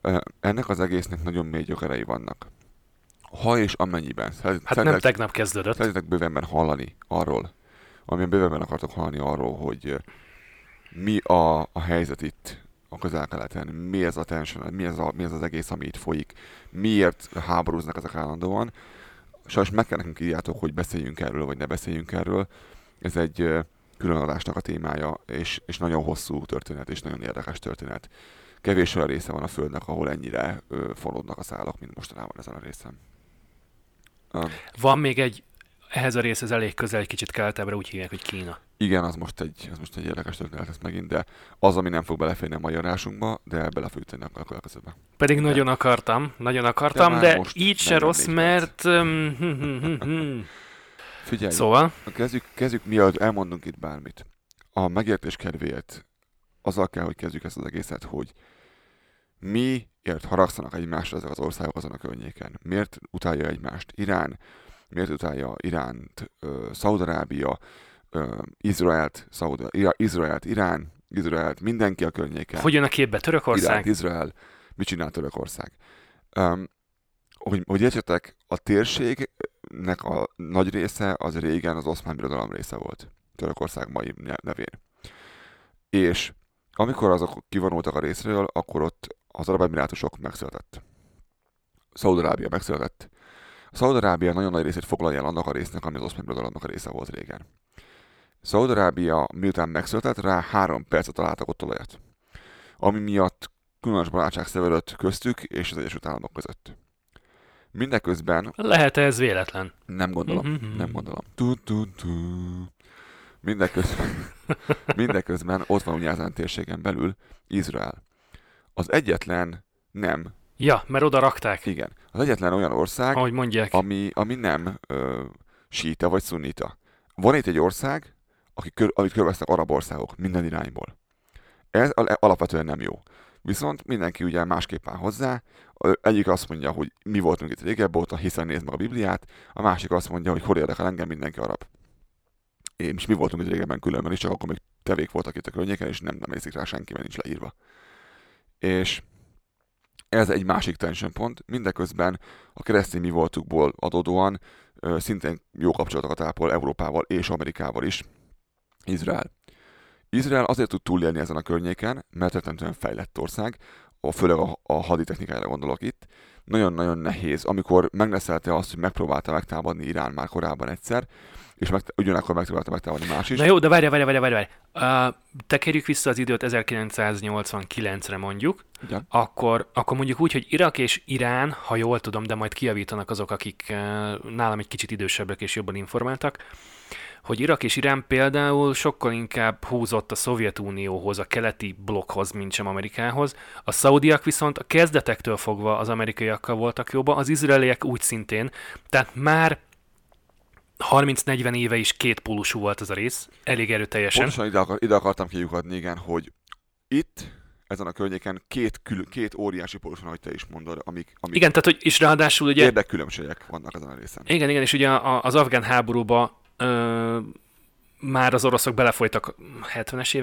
ö, ennek az egésznek nagyon mély gyökerei vannak. Ha és amennyiben szeret- hát nem tegnap kezdődött. szeretitek bővenben hallani arról, amilyen bővenben akartok hallani arról, hogy ö, mi a, a helyzet itt a közel-keleten, mi ez a tension, mi ez, a, mi ez az egész, ami itt folyik, miért háborúznak ezek állandóan. Sajnos meg kell nekünk írjátok, hogy beszéljünk erről, vagy ne beszéljünk erről. Ez egy különadásnak a témája, és, és nagyon hosszú történet, és nagyon érdekes történet. Kevés olyan része van a Földnek, ahol ennyire ö, fonódnak a szálak, mint mostanában ezen a részen. Van még egy, ehhez a részhez elég közel, egy kicsit keletebbre úgy hívják, hogy Kína. igen, az most, egy, az most egy érdekes történet lesz megint, de az, ami nem fog beleférni a mai adásunkba, de bele fogjuk tenni a következőbe. Pedig De- nagyon akartam, nagyon akartam, de, most így se 44 rossz, mert... Um, hm, hm, hm. Figyelj, Szóval, Kezdjük, kezdjük mielőtt elmondunk itt bármit. A megértés kedvéért azzal kell, hogy kezdjük ezt az egészet, hogy miért haragszanak egymásra ezek az országok azon a környéken. Miért utálja egymást Irán, miért utálja Iránt, Szaudarábia, Izraelt, Szauda, Izraelt, Irán, Izraelt, mindenki a környéken. hogy jön a képbe Törökország? Iránt, Izrael, mit csinál Törökország. Um, hogy, hogy értsetek, a térségnek a nagy része az régen az oszmán birodalom része volt. Törökország mai ne- nevén. És amikor azok kivonultak a részről, akkor ott az arab emirátusok megszületett. Szaudarábia megszületett. Szaudarábia nagyon nagy részét foglalja el annak a résznek, ami az oszmán birodalomnak a része volt régen. Szaudarábia miután megszületett, rá három percet találtak ott olajat. Ami miatt különös barátság szeverődött köztük és az Egyesült Államok között. Mindeközben Lehet ez véletlen? nem gondolom, Mhm. nem gondolom. Tu, tu, tu. Mindeközben, mindeközben ott van ugye ezen térségen belül Izrael. Az egyetlen nem, Ja, mert oda rakták, igen, az egyetlen olyan ország, ahogy mondják. ami, ami nem ö, síta vagy szunnita. Van itt egy ország, aki kör, amit körvesznek arab országok minden irányból. Ez al- alapvetően nem jó. Viszont mindenki ugye másképp áll hozzá. Egyik azt mondja, hogy mi voltunk itt régebb óta, hiszen nézd meg a Bibliát. A másik azt mondja, hogy hol érdekel engem mindenki arab. Én is mi voltunk itt régebben különben is, csak akkor még tevék voltak itt a környéken, és nem, nem érzik rá senki, mert nincs leírva. És ez egy másik tension pont. Mindeközben a keresztény mi voltukból adódóan szintén jó kapcsolatokat ápol Európával és Amerikával is. Izrael. Izrael azért tud túlélni ezen a környéken, mert rettentően fejlett ország, a, főleg a, a haditechnikájára gondolok itt. Nagyon-nagyon nehéz, amikor megneszelte azt, hogy megpróbálta megtámadni Irán már korábban egyszer, és meg, ugyanakkor megpróbálta megtámadni más is. Na jó, de várj, várj, várj, várj, várj. Uh, tekerjük vissza az időt 1989-re mondjuk, Igen. akkor, akkor mondjuk úgy, hogy Irak és Irán, ha jól tudom, de majd kiavítanak azok, akik uh, nálam egy kicsit idősebbek és jobban informáltak, hogy Irak és Irán például sokkal inkább húzott a Szovjetunióhoz, a keleti blokkhoz, mint sem Amerikához. A szaudiak viszont a kezdetektől fogva az amerikaiakkal voltak jobban, az izraeliek úgy szintén. Tehát már 30-40 éve is két pólusú volt ez a rész, elég erőteljesen. Pontosan ide, akar, ide akartam kiukadni, igen, hogy itt, ezen a környéken két, kül, két óriási pólus van, ahogy te is mondod, amik, amik Igen, tehát hogy, és ráadásul ugye... érdekkülönbségek vannak ezen a részen. Igen, igen, és ugye a- az afgán háborúba ö, már az oroszok belefolytak 70-es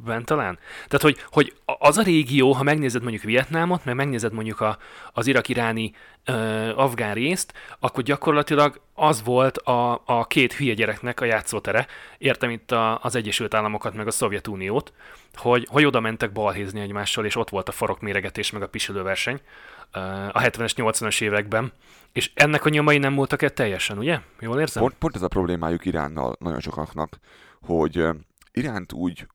években talán. Tehát, hogy, hogy az a régió, ha megnézed mondjuk Vietnámot, meg megnézed mondjuk a, az irak-iráni ö, afgán részt, akkor gyakorlatilag az volt a, a két hülye gyereknek a játszótere, értem itt a, az Egyesült Államokat, meg a Szovjetuniót, hogy, hogy oda mentek balhézni egymással, és ott volt a farokméregetés, meg a pisilőverseny ö, a 70-es, 80-as években, és ennek a nyomai nem voltak el teljesen, ugye? Jól érzem? Pont, pont ez a problémájuk Iránnal nagyon sokaknak, hogy Iránt úgy,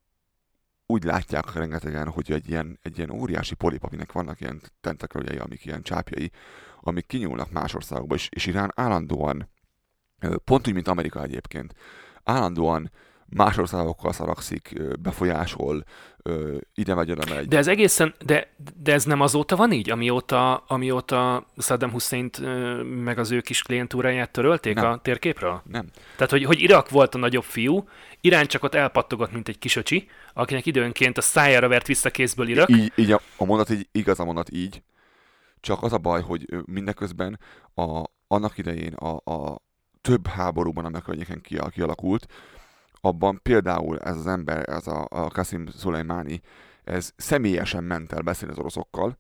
úgy látják rengetegen, hogy egy ilyen, egy ilyen óriási polip, aminek vannak ilyen tentaköljei, amik ilyen csápjai, amik kinyúlnak más országokba, és, és Irán állandóan, pont úgy, mint Amerika egyébként, állandóan más országokkal szarakszik, befolyásol, ide megy, oda megy. De ez egészen, de, de ez nem azóta van így, amióta, amióta Saddam hussein meg az ő kis klientúráját törölték Nem. a térképről? Nem. Tehát, hogy, hogy Irak volt a nagyobb fiú, Irán csak ott elpattogott, mint egy kisöcsi, akinek időnként a szájára vert vissza kézből Irak. Így, így a, a mondat így, igaz a mondat így, csak az a baj, hogy mindeközben a, annak idején a, a több háborúban, amely környéken ki, kialakult, abban például ez az ember, ez a, a Qasim Soleimani, ez személyesen ment el beszélni az oroszokkal,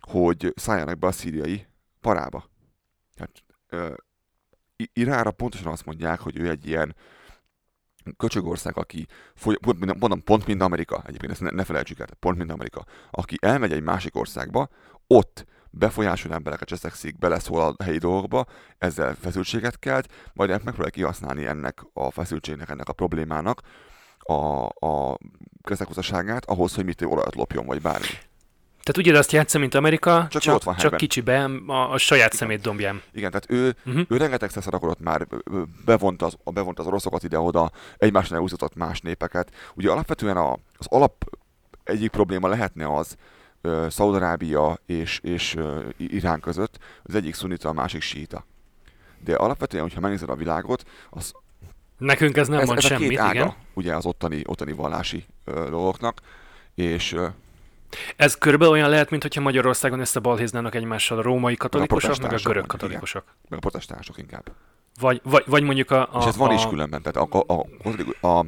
hogy szálljanak be a szíriai parába. Tehát, ö, Iránra pontosan azt mondják, hogy ő egy ilyen köcsögország, aki foly, mondom, pont mint Amerika, egyébként ezt ne, ne felejtsük el, pont mint Amerika, aki elmegy egy másik országba, ott befolyásoló embereket cseszekszik, beleszól a helyi dolgokba, ezzel feszültséget kelt, majd megpróbálja kihasználni ennek a feszültségnek, ennek a problémának a, a közlekozasságát ahhoz, hogy mit olajat lopjon, vagy bármi. Tehát ugyanazt játsza, mint Amerika, Csak csak, ott van csak kicsiben, a, a saját szemét dombján. Igen, tehát ő, Uh-huh. ő rengeteg szeszar akarott már, ö, ö, bevont az, bevont az oroszokat ide-oda, egymásnál úszított más népeket. Ugye alapvetően a, az alap egyik probléma lehetne az, ö, Szaudarábia és, és I- Irán között, az egyik szunita, a másik síta. De alapvetően, hogyha megnézed a világot, az, Nekünk ez nem ez, mond ez a semmit, két ága, igen. ugye az ottani, ottani vallási ö, dolgoknak, és ö, Ez körülbelül olyan lehet, mintha Magyarországon összebalhéznának egymással a római katolikusok, meg a protestánsok görög vannak, igen. katolikusok. meg a protestánsok inkább. Vagy, vagy, vagy mondjuk a... a és ez van a, is különben, tehát a, a, a, a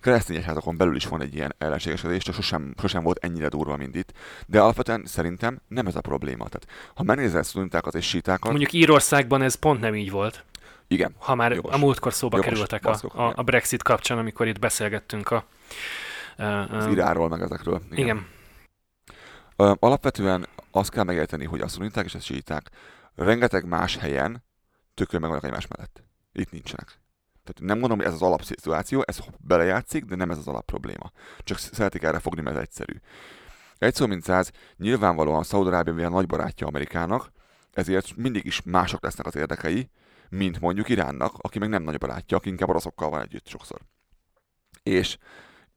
keresztény egyházakon belül is van egy ilyen ellenségesedés, csak sosem, sosem volt ennyire durva, mint itt. De alapvetően szerintem nem ez a probléma. Tehát, ha megnézel szunitákat és sítákat, Mondjuk Írországban ez pont nem így volt. igen, Ha már Jogos. a múltkor szóba Jogos, kerültek a, baszkok, a, igen. a Brexit kapcsán, amikor itt beszélgettünk a... Uh, az Iráról, meg ezekről. Igen. igen. Alapvetően azt kell megérteni, hogy a szuniták és a síták rengeteg más helyen tökön meg vannak egymás mellett. Itt nincsenek. Tehát nem gondolom, hogy ez az alapszituáció, ez belejátszik, de nem ez az alap probléma. Csak szeretik erre fogni, mert ez egyszerű. Egy szó mint száz, nyilvánvalóan Szaudarábia mivel nagy barátja Amerikának, ezért mindig is mások lesznek az érdekei, mint mondjuk Iránnak, aki meg nem nagy barátja, aki inkább oroszokkal van együtt sokszor. És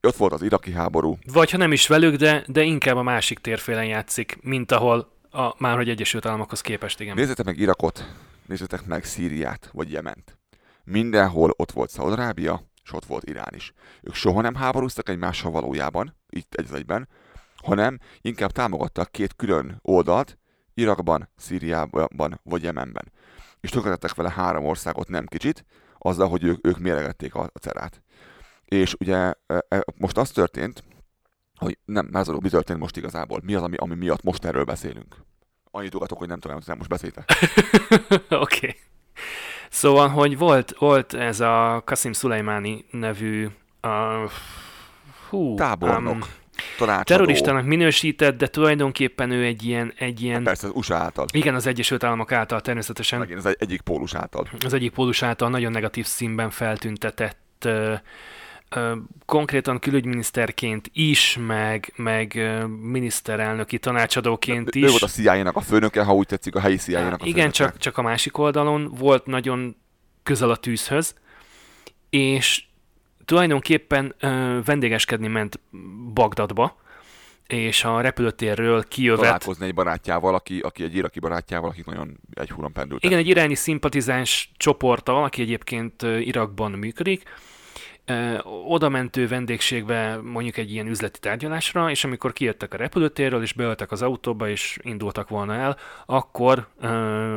ott volt az iraki háború. Vagy ha nem is velük, de, de inkább a másik térfélen játszik, mint ahol a, már hogy Egyesült Államokhoz képest, igen. Nézzétek meg Irakot, nézzétek meg Szíriát, vagy Jement. Mindenhol ott volt Szaudarábia, és ott volt Irán is. Ők soha nem háborúztak egymással valójában, itt egy egyben, hanem inkább támogattak két külön oldalt, Irakban, Szíriában vagy Jemenben. És tökretettek vele három országot nem kicsit, azzal, hogy ők, ők méregették a, a cerát. És ugye e, e, most az történt, hogy nem, Lázaró, mi történt most igazából? Mi az, ami, ami miatt most erről beszélünk? Annyit ugatok, hogy nem tudom, hogy nem most beszéltek. Oké. okay. Szóval, hogy volt, volt ez a Kasim Szulajmáni nevű uh, hú, tábornok. Um, tanácsadó. terroristának minősített, de tulajdonképpen ő egy ilyen... Egy ilyen hát persze az USA által. Igen, az Egyesült Államok által természetesen. Megint az egyik pólus által. Az egyik pólus által nagyon negatív színben feltüntetett uh, konkrétan külügyminiszterként is, meg, meg miniszterelnöki tanácsadóként is. Ő volt a CIA-nak a főnöke, ha úgy tetszik, a helyi CIA-nak a Igen, csak, csak a másik oldalon volt nagyon közel a tűzhöz, és tulajdonképpen ö, vendégeskedni ment Bagdadba, és a repülőtérről kijövett... Találkozni egy barátjával, aki, aki egy iraki barátjával, akik nagyon egy huron pendültek. Igen, egy iráni szimpatizáns csoporttal, aki egyébként Irakban működik, oda mentő vendégségbe mondjuk egy ilyen üzleti tárgyalásra, és amikor kijöttek a repülőtérről, és beöltek az autóba, és indultak volna el, akkor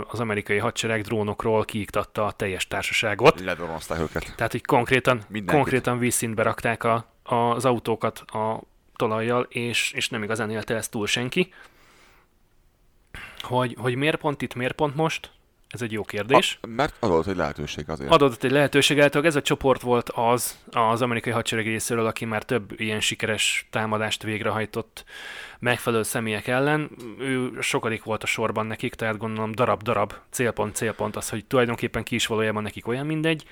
az amerikai hadsereg drónokról kiiktatta a teljes társaságot. Ledronozták őket. Tehát, hogy konkrétan, konkrétan vízszintbe rakták a, a, az autókat a talajjal, és, és nem igazán élte ezt túl senki. Hogy, hogy miért pont itt, miért pont most? Ez egy jó kérdés. A, mert adott egy lehetőség azért. Adott egy lehetőség, által ez a csoport volt az az amerikai hadsereg részéről, aki már több ilyen sikeres támadást végrehajtott megfelelő személyek ellen. Ő sokadik volt a sorban nekik, tehát gondolom darab-darab, célpont, célpont az, hogy tulajdonképpen ki is valójában nekik olyan mindegy.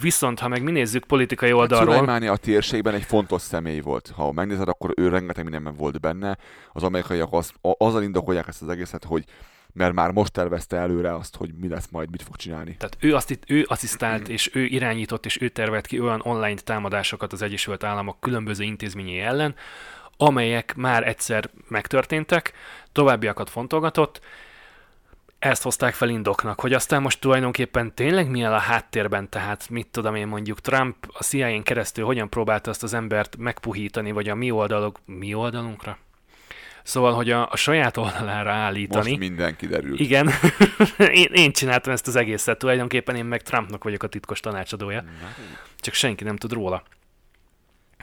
Viszont, ha meg mi nézzük politikai hát oldalról... Hát a térségben egy fontos személy volt. Ha megnézed, akkor ő rengeteg mindenben volt benne. Az amerikaiak az, azzal indokolják ezt az egészet, hogy mert már most tervezte előre azt, hogy mi lesz majd, mit fog csinálni. Tehát ő, azt, ő asszisztált, mm. és ő irányított, és ő tervelt ki olyan online támadásokat az Egyesült Államok különböző intézményei ellen, amelyek már egyszer megtörténtek, továbbiakat fontolgatott, ezt hozták fel indoknak, hogy aztán most tulajdonképpen tényleg milyen a háttérben, tehát mit tudom én mondjuk Trump a CIA-n keresztül hogyan próbálta azt az embert megpuhítani, vagy a mi oldalok, mi oldalunkra? Szóval, hogy a, a saját oldalára állítani. Most minden kiderült. Igen. én, én csináltam ezt az egészet. Tulajdonképpen én meg Trumpnak vagyok a titkos tanácsadója. Csak senki nem tud róla.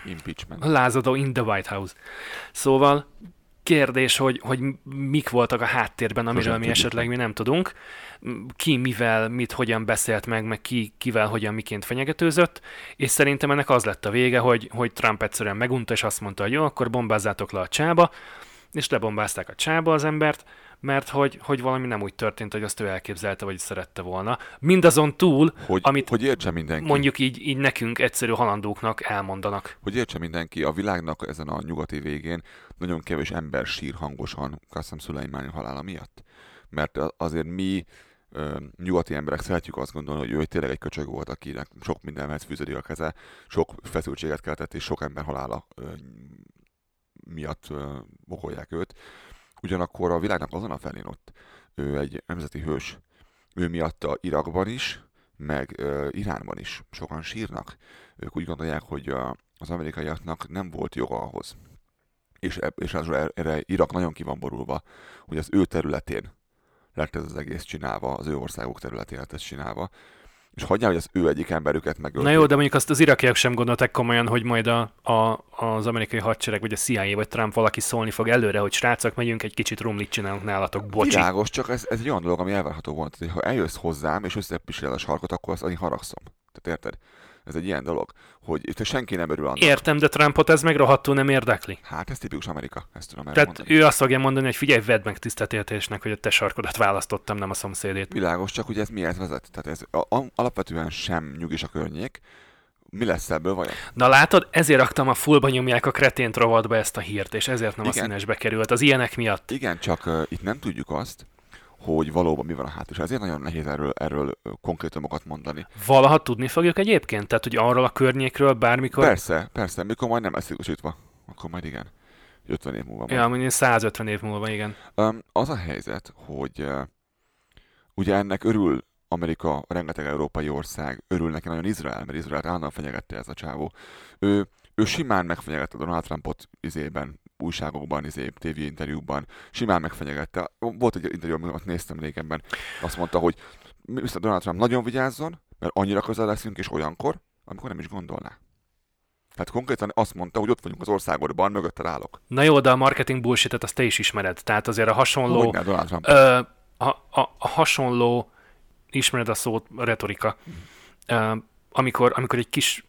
Impeachment. Lázadó in the White House. Szóval kérdés, hogy, hogy mik voltak a háttérben, amiről Sosem mi esetleg mi nem tudunk. Ki mivel, mit, hogyan beszélt meg, meg ki, kivel, hogyan, miként fenyegetőzött, és szerintem ennek az lett a vége, hogy, hogy Trump egyszerűen megunta, és azt mondta, hogy jó, akkor bombázzátok le a csába, és lebombázták a csába az embert, mert hogy, hogy valami nem úgy történt, hogy azt ő elképzelte, vagy szerette volna. Mindazon túl, hogy, amit hogy értse mindenki. mondjuk így, így nekünk egyszerű halandóknak elmondanak. Hogy értse mindenki, a világnak ezen a nyugati végén nagyon kevés ember sír hangosan Qassam Szulajmáni halála miatt. Mert azért mi ö, nyugati emberek szeretjük azt gondolni, hogy ő tényleg egy köcsög volt, akinek sok mindenhez fűződik a keze, sok feszültséget keltett, és sok ember halála ö, miatt bokolják őt. Ugyanakkor a világnak azon a felén ott ő egy nemzeti hős. Ő miatt a Irakban is, meg uh, Iránban is sokan sírnak. Ők úgy gondolják, hogy a, az amerikaiaknak nem volt joga ahhoz. És, és erre Irak nagyon ki van borulva, hogy az ő területén lett ez az egész csinálva, az ő országok területén lett ez csinálva, és hagyjál, hogy az ő egyik emberüket megölt. Na jó, de mondjuk azt az irakiak sem gondolták komolyan, hogy majd a, a, az amerikai hadsereg, vagy a CIA, vagy Trump valaki szólni fog előre, hogy srácok, megyünk egy kicsit rumlit csinálunk nálatok, bocsi. Világos, csak ez, ez egy olyan dolog, ami elvárható volt, hogy ha eljössz hozzám, és összepisíled a sarkot, akkor azt annyi haragszom. Tehát érted? Ez egy ilyen dolog, hogy itt senki nem örül annak. Értem, de Trumpot ez meg rohadtul nem érdekli. Hát ez tipikus Amerika, ezt tudom Tehát mondani. ő azt fogja mondani, hogy figyelj, vedd meg tisztetéltésnek, hogy a te sarkodat választottam, nem a szomszédét. Világos, csak hogy ez miért vezet? Tehát ez a, a, alapvetően sem nyugis a környék, mi lesz ebből vajon? Na látod, ezért raktam a fullba nyomják a kretént rovatba ezt a hírt, és ezért nem Igen. a színesbe került, az ilyenek miatt. Igen, csak uh, itt nem tudjuk azt, hogy valóban mi van a hátul. És ezért nagyon nehéz erről, erről konkrétumokat mondani. Valaha tudni fogjuk egyébként? Tehát, hogy arról a környékről bármikor... Persze, persze, mikor majd nem lesz szigorúsítva, akkor majd igen. 50 év múlva. Ja, mondjuk 150 év múlva, igen. Um, az a helyzet, hogy uh, ugye ennek örül Amerika, rengeteg európai ország, örül neki nagyon Izrael, mert Izrael állandóan fenyegette ez a csávó. Ő, ő simán megfenyegette Donald Trumpot izében, újságokban, izé, TV interjúban, simán megfenyegette. Volt egy interjú, amit néztem régebben, azt mondta, hogy Mr. Donald Trump nagyon vigyázzon, mert annyira közel leszünk, és olyankor, amikor nem is gondolná. Tehát konkrétan azt mondta, hogy ott vagyunk az országodban, mögötted állok. Na jó, de a marketing bullshit azt te is ismered. Tehát azért a hasonló... Hogy ne, Donald Trump. Ö, a, a, a hasonló, ismered a szót, a retorika. Ö, amikor, amikor egy kis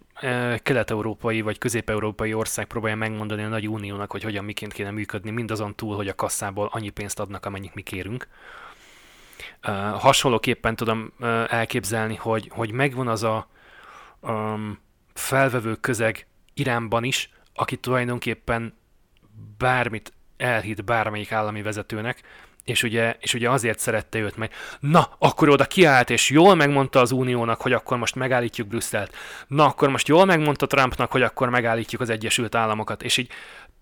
kelet-európai vagy közép-európai ország próbálja megmondani a nagy uniónak, hogy hogyan miként kéne működni, mindazon túl, hogy a kasszából annyi pénzt adnak, amennyit mi kérünk. Hasonlóképpen tudom elképzelni, hogy, hogy megvan az a um, felvevő közeg Iránban is, aki tulajdonképpen bármit elhitt bármelyik állami vezetőnek, és ugye, és ugye azért szerette őt meg. Na, akkor oda kiállt, és jól megmondta az Uniónak, hogy akkor most megállítjuk Brüsszelt. Na, akkor most jól megmondta Trumpnak, hogy akkor megállítjuk az Egyesült Államokat. És így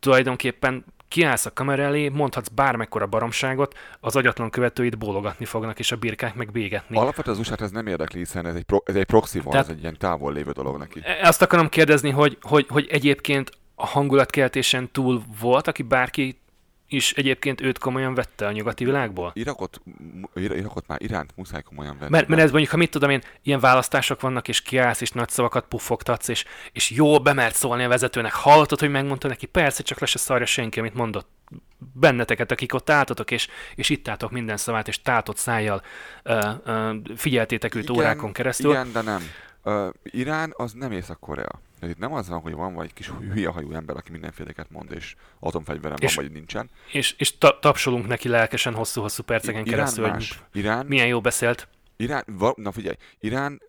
tulajdonképpen kiállsz a kamera elé, mondhatsz bármekkora baromságot, az agyatlan követőit bólogatni fognak, és a birkák meg bégetni. Alapvetően az usa ez nem érdekli, hiszen ez egy, pro, ez egy proxy van, Tehát, ez egy ilyen távol lévő dolog neki. E, azt akarom kérdezni, hogy, hogy, hogy egyébként a hangulatkeltésen túl volt, aki bárki is egyébként őt komolyan vette a nyugati világból? Irakot, Irakot már Iránt muszáj komolyan venni. Mert, mert ez mondjuk, ha mit tudom én, ilyen választások vannak, és kiállsz, és nagy szavakat puffogtatsz, és, és jó bemert szólni a vezetőnek. Hallottad, hogy megmondta neki, persze, csak le se szarja senki, amit mondott. Benneteket, akik ott álltatok, és, és itt álltok minden szavát, és tátott szájjal uh, uh, figyeltétek őt igen, órákon keresztül. Igen, de nem. Uh, Irán az nem Észak-Korea. Ez itt nem az van, hogy van vagy egy kis hülye hajú ember, aki mindenféleket mond, és atomfegyverem van, vagy nincsen. És, és ta- tapsolunk neki lelkesen hosszú-hosszú perceken Irán keresztül, más. hogy Irán, milyen jó beszélt. Irán, na figyelj, Irán,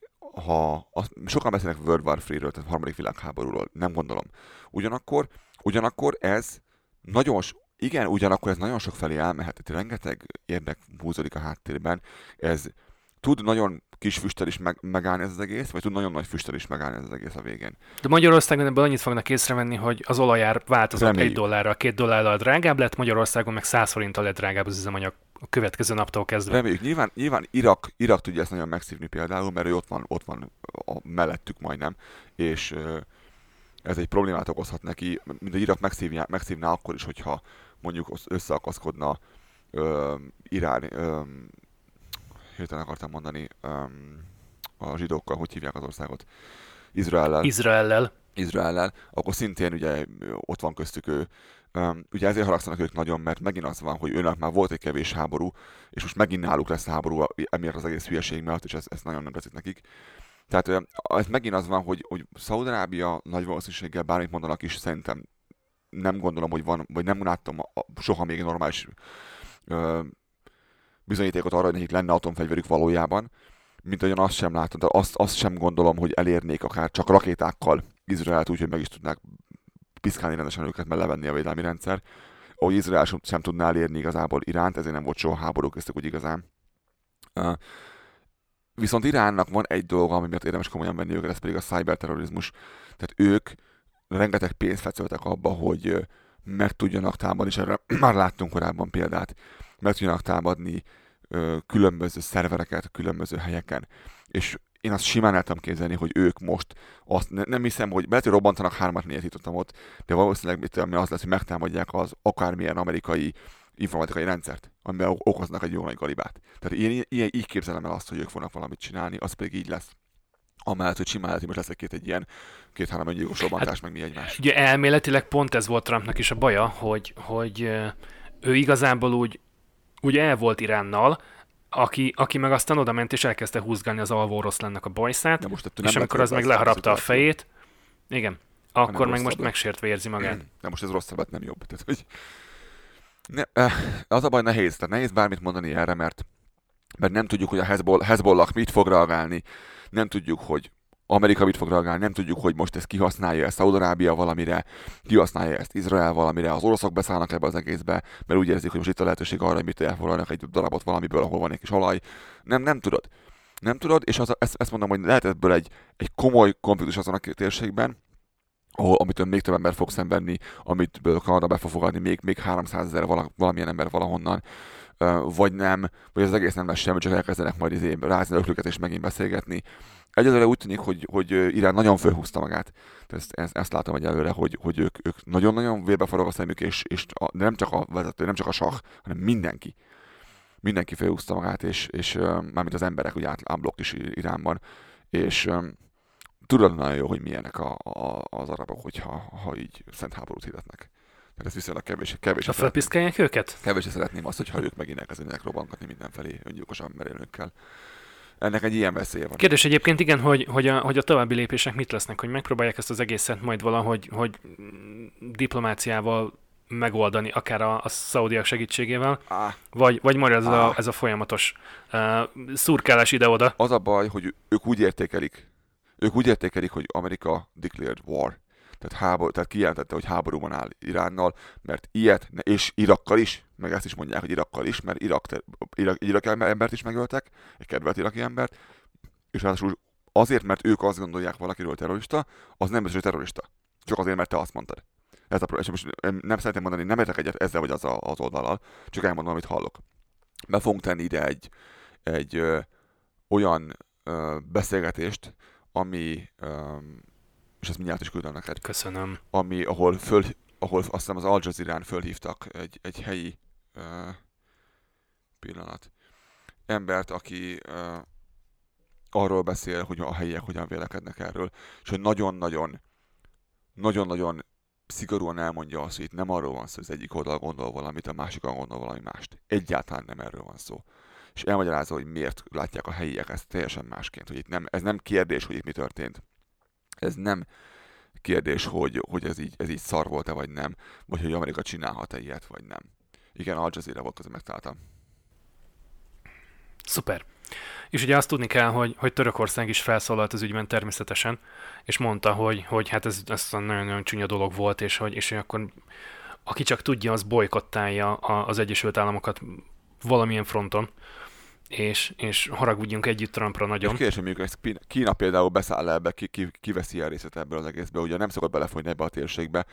ha az, sokan beszélnek World War III-ről, tehát harmadik világháborúról, nem gondolom. Ugyanakkor, ugyanakkor ez nagyon, igen, ugyanakkor ez nagyon sok felé elmehet, tehát rengeteg érdek húzódik a háttérben, ez tud nagyon kis füsttel is meg, megállni ez az egész, vagy tud nagyon nagy füsttel is megállni ez az egész a végén. De Magyarországon ebből annyit fognak észrevenni, hogy az olajár változott Reméljük. egy dollárra, két dollárral drágább lett, Magyarországon meg 100 forinttal lett drágább az üzemanyag a következő naptól kezdve. Reméljük. Nyilván, nyilván Irak, Irak tudja ezt nagyon megszívni például, mert ő ott van, ott van a mellettük majdnem, és ez egy problémát okozhat neki, mint a Irak megszívná, megszívná akkor is, hogyha mondjuk összeakaszkodna Irán, hirtelen akartam mondani, um, a zsidókkal, hogy hívják az országot, Izraellel. Izraellel. Izraellel, akkor szintén ugye ott van köztük ő. Um, ugye ezért haragszanak ők nagyon, mert megint az van, hogy őnek már volt egy kevés háború, és most megint náluk lesz háború emiatt az egész hülyeség miatt, és ez, ez nagyon nem tetszik nekik. Tehát ez megint az van, hogy, hogy Szaudarábia nagy valószínűséggel bármit mondanak is, szerintem nem gondolom, hogy van, vagy nem láttam soha még normális bizonyítékot arra, hogy nekik lenne atomfegyverük valójában, mint olyan azt sem látom, de azt, azt sem gondolom, hogy elérnék akár csak rakétákkal Izraelt úgy, hogy meg is tudnák piszkálni rendesen őket, mert levenni a védelmi rendszer. Ahogy Izrael sem, tudná elérni igazából Iránt, ezért nem volt soha háború köztük úgy igazán. Uh, viszont Iránnak van egy dolga, ami miatt érdemes komolyan venni őket, ez pedig a cyberterrorizmus. Tehát ők rengeteg pénzt fecöltek abba, hogy meg tudjanak támadni, és erre már láttunk korábban példát meg tudjanak támadni ö, különböző szervereket különböző helyeken. És én azt simán el tudom képzelni, hogy ők most azt ne, nem hiszem, hogy lehet, hogy robbantanak hármat, négyet hitottam ott, de valószínűleg mit tudom, az lesz, hogy megtámadják az akármilyen amerikai informatikai rendszert, amivel okoznak egy jó nagy galibát. Tehát én ilyen, így képzelem el azt, hogy ők fognak valamit csinálni, az pedig így lesz. Amellett, hogy simán lehet, hogy most lesz egy-két egy ilyen két-három öngyilkos robbantás, hát, meg mi egymás. Ugye elméletileg pont ez volt Trumpnak is a baja, hogy, hogy ő igazából úgy ugye el volt Iránnal, aki, aki meg aztán oda ment és elkezdte húzgálni az alvó oroszlánnak a bajszát, most és amikor az meg leharapta a fejét, igen, akkor meg most megsértve érzi magát. De most ez rosszabb, nem jobb. Tehát, hogy ne, eh, az a baj nehéz, tehát nehéz bármit mondani erre, mert, mert nem tudjuk, hogy a Hezbollah, Hezbollah mit fog reagálni, nem tudjuk, hogy Amerika mit fog reagálni, nem tudjuk, hogy most ezt kihasználja ezt Szaudarábia valamire, kihasználja ezt Izrael valamire, az oroszok beszállnak ebbe az egészbe, mert úgy érzik, hogy most itt a lehetőség arra, hogy mit elfoglalnak egy darabot valamiből, ahol van egy kis olaj. Nem, nem tudod. Nem tudod, és az, ezt, ezt mondom, hogy lehet ebből egy, egy komoly konfliktus azon a térségben, ahol, amitől még több ember fog szenvedni, amit Kanada be fog fogadni, még, még 300 ezer vala, valamilyen ember valahonnan, vagy nem, vagy az egész nem lesz semmi, csak elkezdenek majd izé rázni öklüket és megint beszélgetni. Egyelőre úgy tűnik, hogy, hogy Irán nagyon fölhúzta magát. Ezt, ezt, ezt látom egyelőre, hogy, hogy ők, ők nagyon-nagyon vérbe forog a szemük, és, és a, nem csak a vezető, nem csak a sah, hanem mindenki. Mindenki fölhúzta magát, és, és mármint az emberek, ugye átblokk is Iránban, és tudod nagyon jó, hogy milyenek a, a, az arabok, hogyha ha így szent háborút hirdetnek. Tehát ez viszonylag kevés. kevés a felpiszkálják őket? Kevés szeretném azt, hogyha ők megint elkezdenek robbankatni mindenfelé öngyilkosan merélőkkel. Ennek egy ilyen veszélye van. Kérdés egyébként igen, hogy, hogy, a, hogy a további lépések mit lesznek, hogy megpróbálják ezt az egészet majd valahogy hogy diplomáciával megoldani, akár a, a szaudiak segítségével, ah. vagy, vagy majd ez, ah. a, ez a folyamatos uh, szurkálás ide-oda. Az a baj, hogy ők úgy értékelik, ők úgy értékelik, hogy Amerika declared war. Tehát, háború, tehát kijelentette, hogy háborúban áll Iránnal, mert ilyet, és Irakkal is, meg ezt is mondják, hogy Irakkal is, mert Irak, Irak, Irak embert is megöltek, egy kedvelt iraki embert, és ráadásul azért, mert ők azt gondolják valakiről terrorista, az nem biztos, hogy terrorista. Csak azért, mert te azt mondtad. Ez a, és most nem szeretném mondani, nem értek egyet ezzel vagy az, a, az oldalal, csak elmondom, amit hallok. Be fogunk tenni ide egy, egy ö, olyan ö, beszélgetést, ami, um, és ezt mindjárt is küldöm neked. Köszönöm. Ami, ahol, föl, ahol azt hiszem az Al Jazeera-n fölhívtak egy, egy helyi uh, pillanat embert, aki uh, arról beszél, hogy a helyiek hogyan vélekednek erről, és hogy nagyon-nagyon nagyon-nagyon szigorúan elmondja azt, hogy itt nem arról van szó, hogy az egyik oldal gondol valamit, a másik gondol valami mást. Egyáltalán nem erről van szó és elmagyarázza, hogy miért látják a helyiek ezt teljesen másként, hogy itt nem, ez nem kérdés, hogy itt mi történt. Ez nem kérdés, hogy, hogy ez, így, ez így szar volt-e, vagy nem, vagy hogy Amerika csinálhat-e ilyet, vagy nem. Igen, Al Jazeera volt, közben megtaláltam. Szuper. És ugye azt tudni kell, hogy, hogy Törökország is felszólalt az ügyben természetesen, és mondta, hogy, hogy hát ez, ez nagyon-nagyon csúnya dolog volt, és hogy, és hogy akkor aki csak tudja, az bolykottálja az Egyesült Államokat valamilyen fronton és, és haragudjunk együtt Trumpra nagyon. És kérdés, hogy Kína például beszáll ebbe, ki, ki, kiveszi a részét ebből az egészbe, ugye nem szokott belefolyni ebbe a térségbe,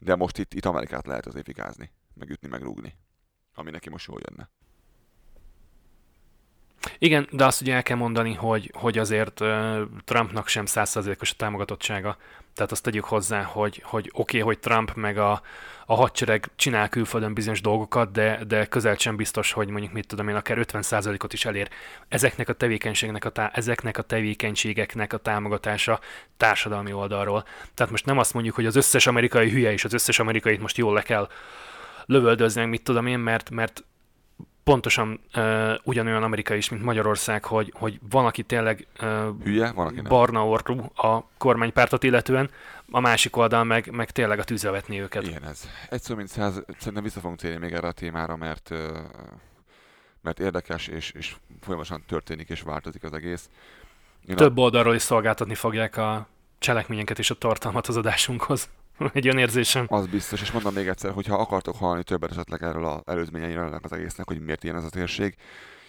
de most itt, itt Amerikát lehet azért fikázni, megütni, megrúgni, ami neki most jól jönne. Igen, de azt ugye el kell mondani, hogy, hogy azért Trumpnak sem százszerzékos a támogatottsága. Tehát azt tegyük hozzá, hogy, hogy oké, okay, hogy Trump meg a, a hadsereg csinál külföldön bizonyos dolgokat, de, de közel sem biztos, hogy mondjuk mit tudom én, akár 50%-ot is elér ezeknek a tevékenységnek a tá- ezeknek a tevékenységeknek a támogatása társadalmi oldalról. Tehát most nem azt mondjuk, hogy az összes amerikai hülye és az összes amerikait most jól le kell lövöldözni, mit tudom én, mert, mert pontosan uh, ugyanolyan Amerika is, mint Magyarország, hogy, hogy van, aki tényleg uh, Hülye, van, aki nem. barna orrú a kormánypártot illetően, a másik oldal meg, meg tényleg a tűzre vetni őket. Igen, ez. Egy szó, mint száz, szerintem vissza fogunk térni még erre a témára, mert, uh, mert érdekes, és, és folyamatosan történik és változik az egész. Én Több a... oldalról is szolgáltatni fogják a cselekményeket és a tartalmat az adásunkhoz. egy olyan érzésem. Az biztos, és mondom még egyszer, hogy ha akartok hallani többet esetleg erről az előzményeiről ennek az egésznek, hogy miért ilyen ez a térség,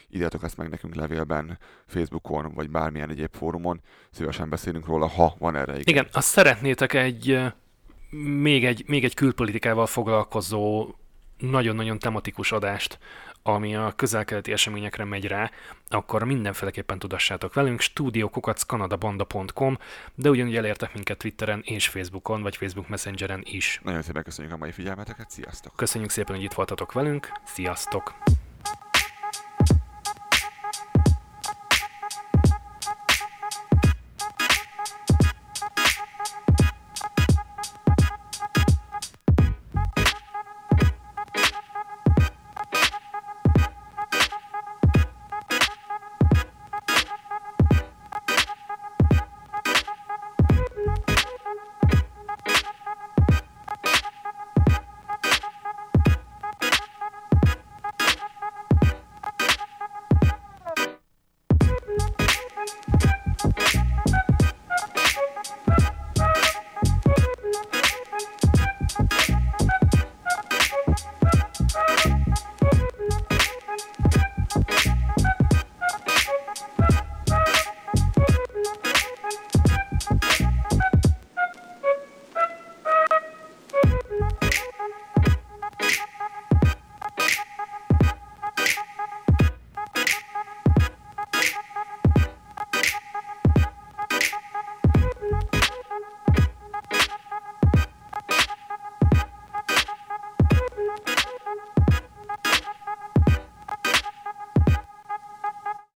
írjátok ezt meg nekünk levélben, Facebookon, vagy bármilyen egyéb fórumon, szívesen beszélünk róla, ha van erre igény. Igen, azt szeretnétek egy még egy, még egy külpolitikával foglalkozó nagyon-nagyon tematikus adást, ami a közelkeleti eseményekre megy rá, akkor mindenféleképpen tudassátok velünk, studiokukackanadabanda.com, de ugyanúgy elértek minket Twitteren és Facebookon, vagy Facebook Messengeren is. Nagyon szépen köszönjük a mai figyelmeteket, sziasztok! Köszönjük szépen, hogy itt voltatok velünk, sziasztok!